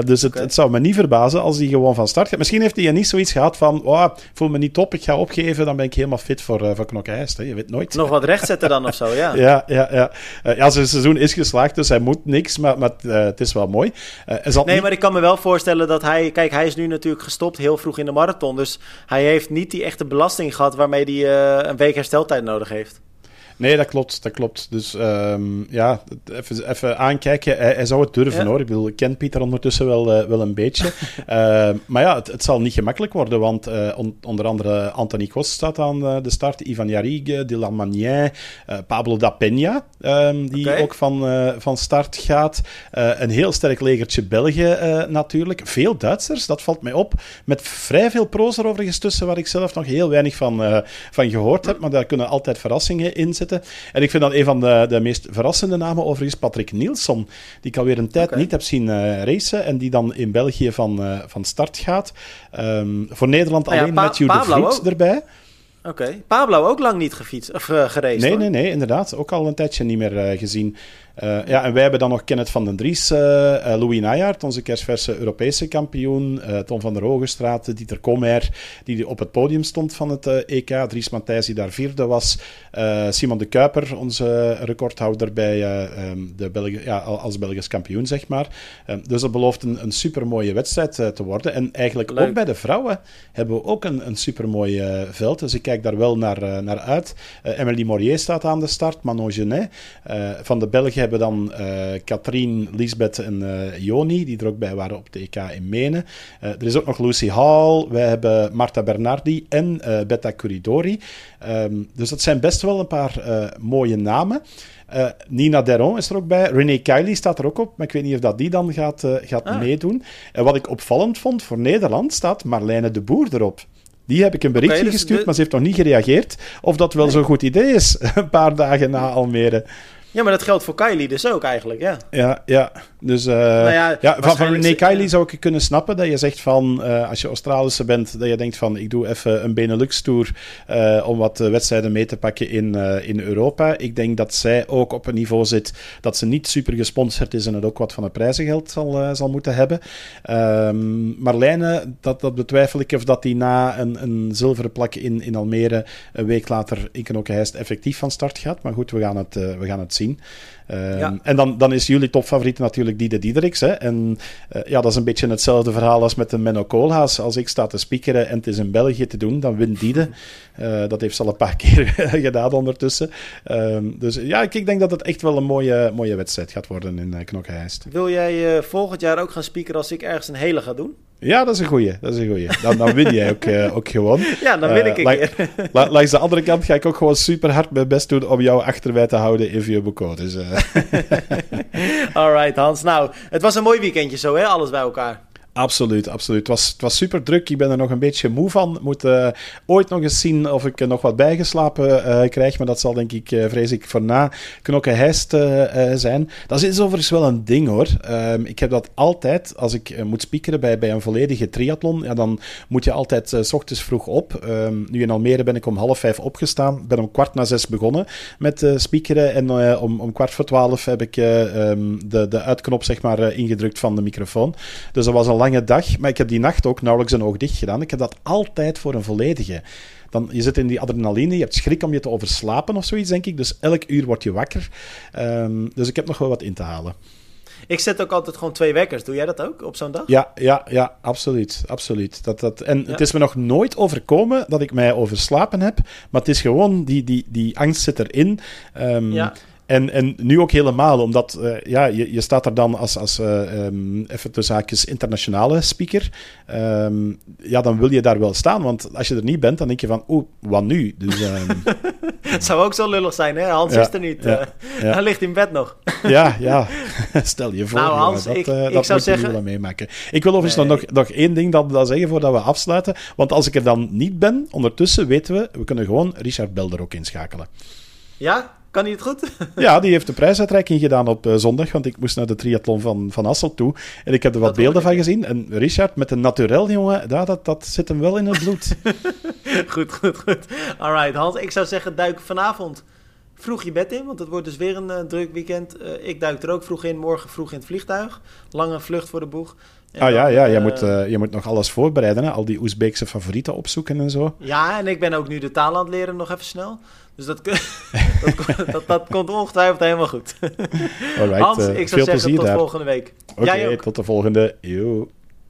Dus het, het zou me niet verbazen als hij gewoon van start gaat. Misschien heeft hij niet zoiets gehad van: oh, ik voel me niet top, ik ga opgeven, dan ben ik helemaal fit voor, voor Knokke-Heist. hè. Je weet nooit. Nog wat rechtzetten dan of zo, ja. Ja, ja, ja. Ja, zijn seizoen is geslaagd, dus hij moet niks, maar, maar het is wel mooi. Nee, niet- maar ik kan me wel voorstellen dat hij... Kijk, hij is nu natuurlijk gestopt heel vroeg in de marathon. Dus hij heeft niet die echte belasting gehad waarmee hij eh, een week hersteltijd nodig heeft. Nee, dat klopt, dat klopt. Dus ehm, ja, even, even aankijken. Hij, hij zou het durven Ja. hoor. Ik bedoel, ik ken Pieter ondertussen wel, eh, wel een beetje. Eh, maar ja, het, het zal niet gemakkelijk worden, want eh, on- onder andere Anthony Kos staat aan eh, de start, Ivan Jarrigue, Dylan Magnin, Pablo da Peña, ehm, die ook van, van start gaat. Een heel sterk legertje België eh, natuurlijk. Veel Duitsers, dat valt mij op. Met vrij veel pro's er overigens tussen, waar ik zelf nog heel weinig van, van gehoord heb. Maar daar kunnen altijd verrassingen in zitten. En ik vind dan een van de, de meest verrassende namen overigens Patrick Nielsen, die ik alweer een tijd niet heb zien eh, racen en die dan in België van, eh, van start gaat. Ehm, voor Nederland ja, alleen Matthew de Vries erbij. Oké. Pablo ook lang niet gefietst of uh, geraced, Nee, hoor. nee, nee, inderdaad. Ook al een tijdje niet meer eh, gezien. Uh, ja, en wij hebben dan nog Kenneth van den Dries, uh, uh, Louis Najaert, onze kerstverse Europese kampioen, uh, Tom van der Hogestraat, Dieter Kommer, die op het podium stond van het EK, Dries Matthijs, die daar vierde was, Simon de Kuiper, onze recordhouder bij um, de Belgi ja, als Belgisch kampioen, zeg maar. Um, dus dat belooft een, een supermooie wedstrijd te worden. En eigenlijk Leuk. ook bij de vrouwen hebben we ook een, een supermooi veld, dus ik kijk daar wel naar, naar uit. Emily Morier staat aan de start, Manon Genet. Van de Belgen hebben dan Katrien, Lisbeth en uh, Joni, die er ook bij waren op EK in Menen. Uh, er is ook nog Lucy Hall, wij hebben Marta Bernardi en Betta Curidori. Um, dus dat zijn best wel een paar mooie namen. Uh, Nina Deron is er ook bij. René Kiley staat er ook op, maar ik weet niet of dat die dan gaat, uh, gaat Ah. meedoen. En wat ik opvallend vond, voor Nederland staat Marlijne de Boer erop. Die heb ik een berichtje dus gestuurd, de- maar ze heeft nog niet gereageerd. Of dat wel Nee. zo'n goed idee is, een paar dagen na Almere. Ja, maar dat geldt voor Kylie dus ook eigenlijk, ja. Ja, ja. Dus uh, Nou ja, ja, van, van Kiley ja. zou ik kunnen snappen dat je zegt van, uh, als je Australische bent, dat je denkt van, ik doe even een Benelux-tour uh, om wat wedstrijden mee te pakken in, in Europa. Ik denk dat zij ook op een niveau zit dat ze niet super gesponsord is en het ook wat van het prijzengeld zal, zal moeten hebben. Um, Marlijne, dat, dat betwijfel ik of dat die na een, een zilveren plak in, in Almere een week later in Knokke-Heist effectief van start gaat. Maar goed, we gaan het, we gaan het zien. zien. Um, Ja. En dan, dan is jullie topfavoriet natuurlijk Diede Diedericks. Hè? En uh, ja, dat is een beetje hetzelfde verhaal als met de Menno Koolhaas. Als ik sta te spiekeren en het is in België te doen, dan wint Diede. Uh, dat heeft ze al een paar keer gedaan ondertussen. Um, dus ja, ik, ik denk dat het echt wel een mooie, mooie wedstrijd gaat worden in uh, Knokke-Heist. Wil jij eh, volgend jaar ook gaan speakeren als ik ergens een hele ga doen? Ja, dat is een goeie. Dat is een goeie. Dan, dan win jij ook, uh, ook gewoon. Ja, dan win ik la- langs de andere kant ga ik ook gewoon super hard mijn best doen om jou achterbij te houden in Vieux Dus, uh, Alright Hans, nou, het was een mooi weekendje zo hè, alles bij elkaar. Absoluut, absoluut. Het was, het was super druk. Ik ben er nog een beetje moe van. Moet uh, ooit nog eens zien of ik nog wat bijgeslapen uh, krijg. Maar dat zal denk ik, uh, vrees ik, voor na knokken hijst zijn. Dat is overigens wel een ding hoor. Um, ik heb dat altijd, als ik moet speakeren bij, bij een volledige triathlon, ja, dan moet je altijd s ochtends vroeg op. Um, nu in Almere ben ik om half vijf opgestaan. Ben om kwart na zes begonnen met speakeren. En om, om kwart voor twaalf heb ik um, de, de uitknop zeg maar, ingedrukt van de microfoon. Dus dat was een lange dag, maar ik heb die nacht ook nauwelijks een oog dicht gedaan. Ik heb dat altijd voor een volledige. Dan, je zit in die adrenaline, je hebt schrik om je te overslapen of zoiets, denk ik. Dus elk uur word je wakker. Um, dus ik heb nog wel wat in te halen. Ik zet ook altijd gewoon twee wekkers. Doe jij dat ook op zo'n dag? Ja, ja, ja, absoluut. absoluut. Dat, dat, en ja. het is me nog nooit overkomen dat ik mij overslapen heb. Maar het is gewoon, die, die, die angst zit erin. Um, ja. En, en nu ook helemaal, omdat uh, ja, je, je staat er dan als, als uh, um, even tussen haakjes internationale speaker. Um, ja, dan wil je daar wel staan, want als je er niet bent, dan denk je van, oeh, wat nu? Dus, um... Het zou ook zo lullig zijn, hè? Hans ja, is er niet. Ja, ja. Hij ligt in bed nog. ja, ja. Stel je voor. Nou, Hans, dat, ik, dat ik zou zeggen... wel meemaken. Ik wil overigens nee. nog, nog één ding dat, dat zeggen voordat we afsluiten. Want als ik er dan niet ben, ondertussen weten we, we kunnen gewoon Richard Belder ook inschakelen. Ja? Kan hij het goed? ja, die heeft de prijsuitreiking gedaan op uh, zondag, want ik moest naar de triathlon van, van Asselt toe. En ik heb er wat dat beelden van gezien. En Richard, met een naturel, jongen, dat, dat, dat zit hem wel in het bloed. goed, goed, goed. Alright, Hans, ik zou zeggen, duik vanavond vroeg je bed in, want het wordt dus weer een uh, druk weekend. Uh, ik duik er ook vroeg in, morgen vroeg in het vliegtuig. Lange vlucht voor de boeg. Ah ja, ja. Je, uh, moet, je moet nog alles voorbereiden, hè? al die Oezbeekse favorieten opzoeken en zo. Ja, en ik ben ook nu de taal aan het leren nog even snel. Dus dat, dat, dat, dat, komt ongetwijfeld helemaal goed. Alright, Hans, ik zou zeggen tot daar. volgende week. Oké, okay, tot de volgende. Yo.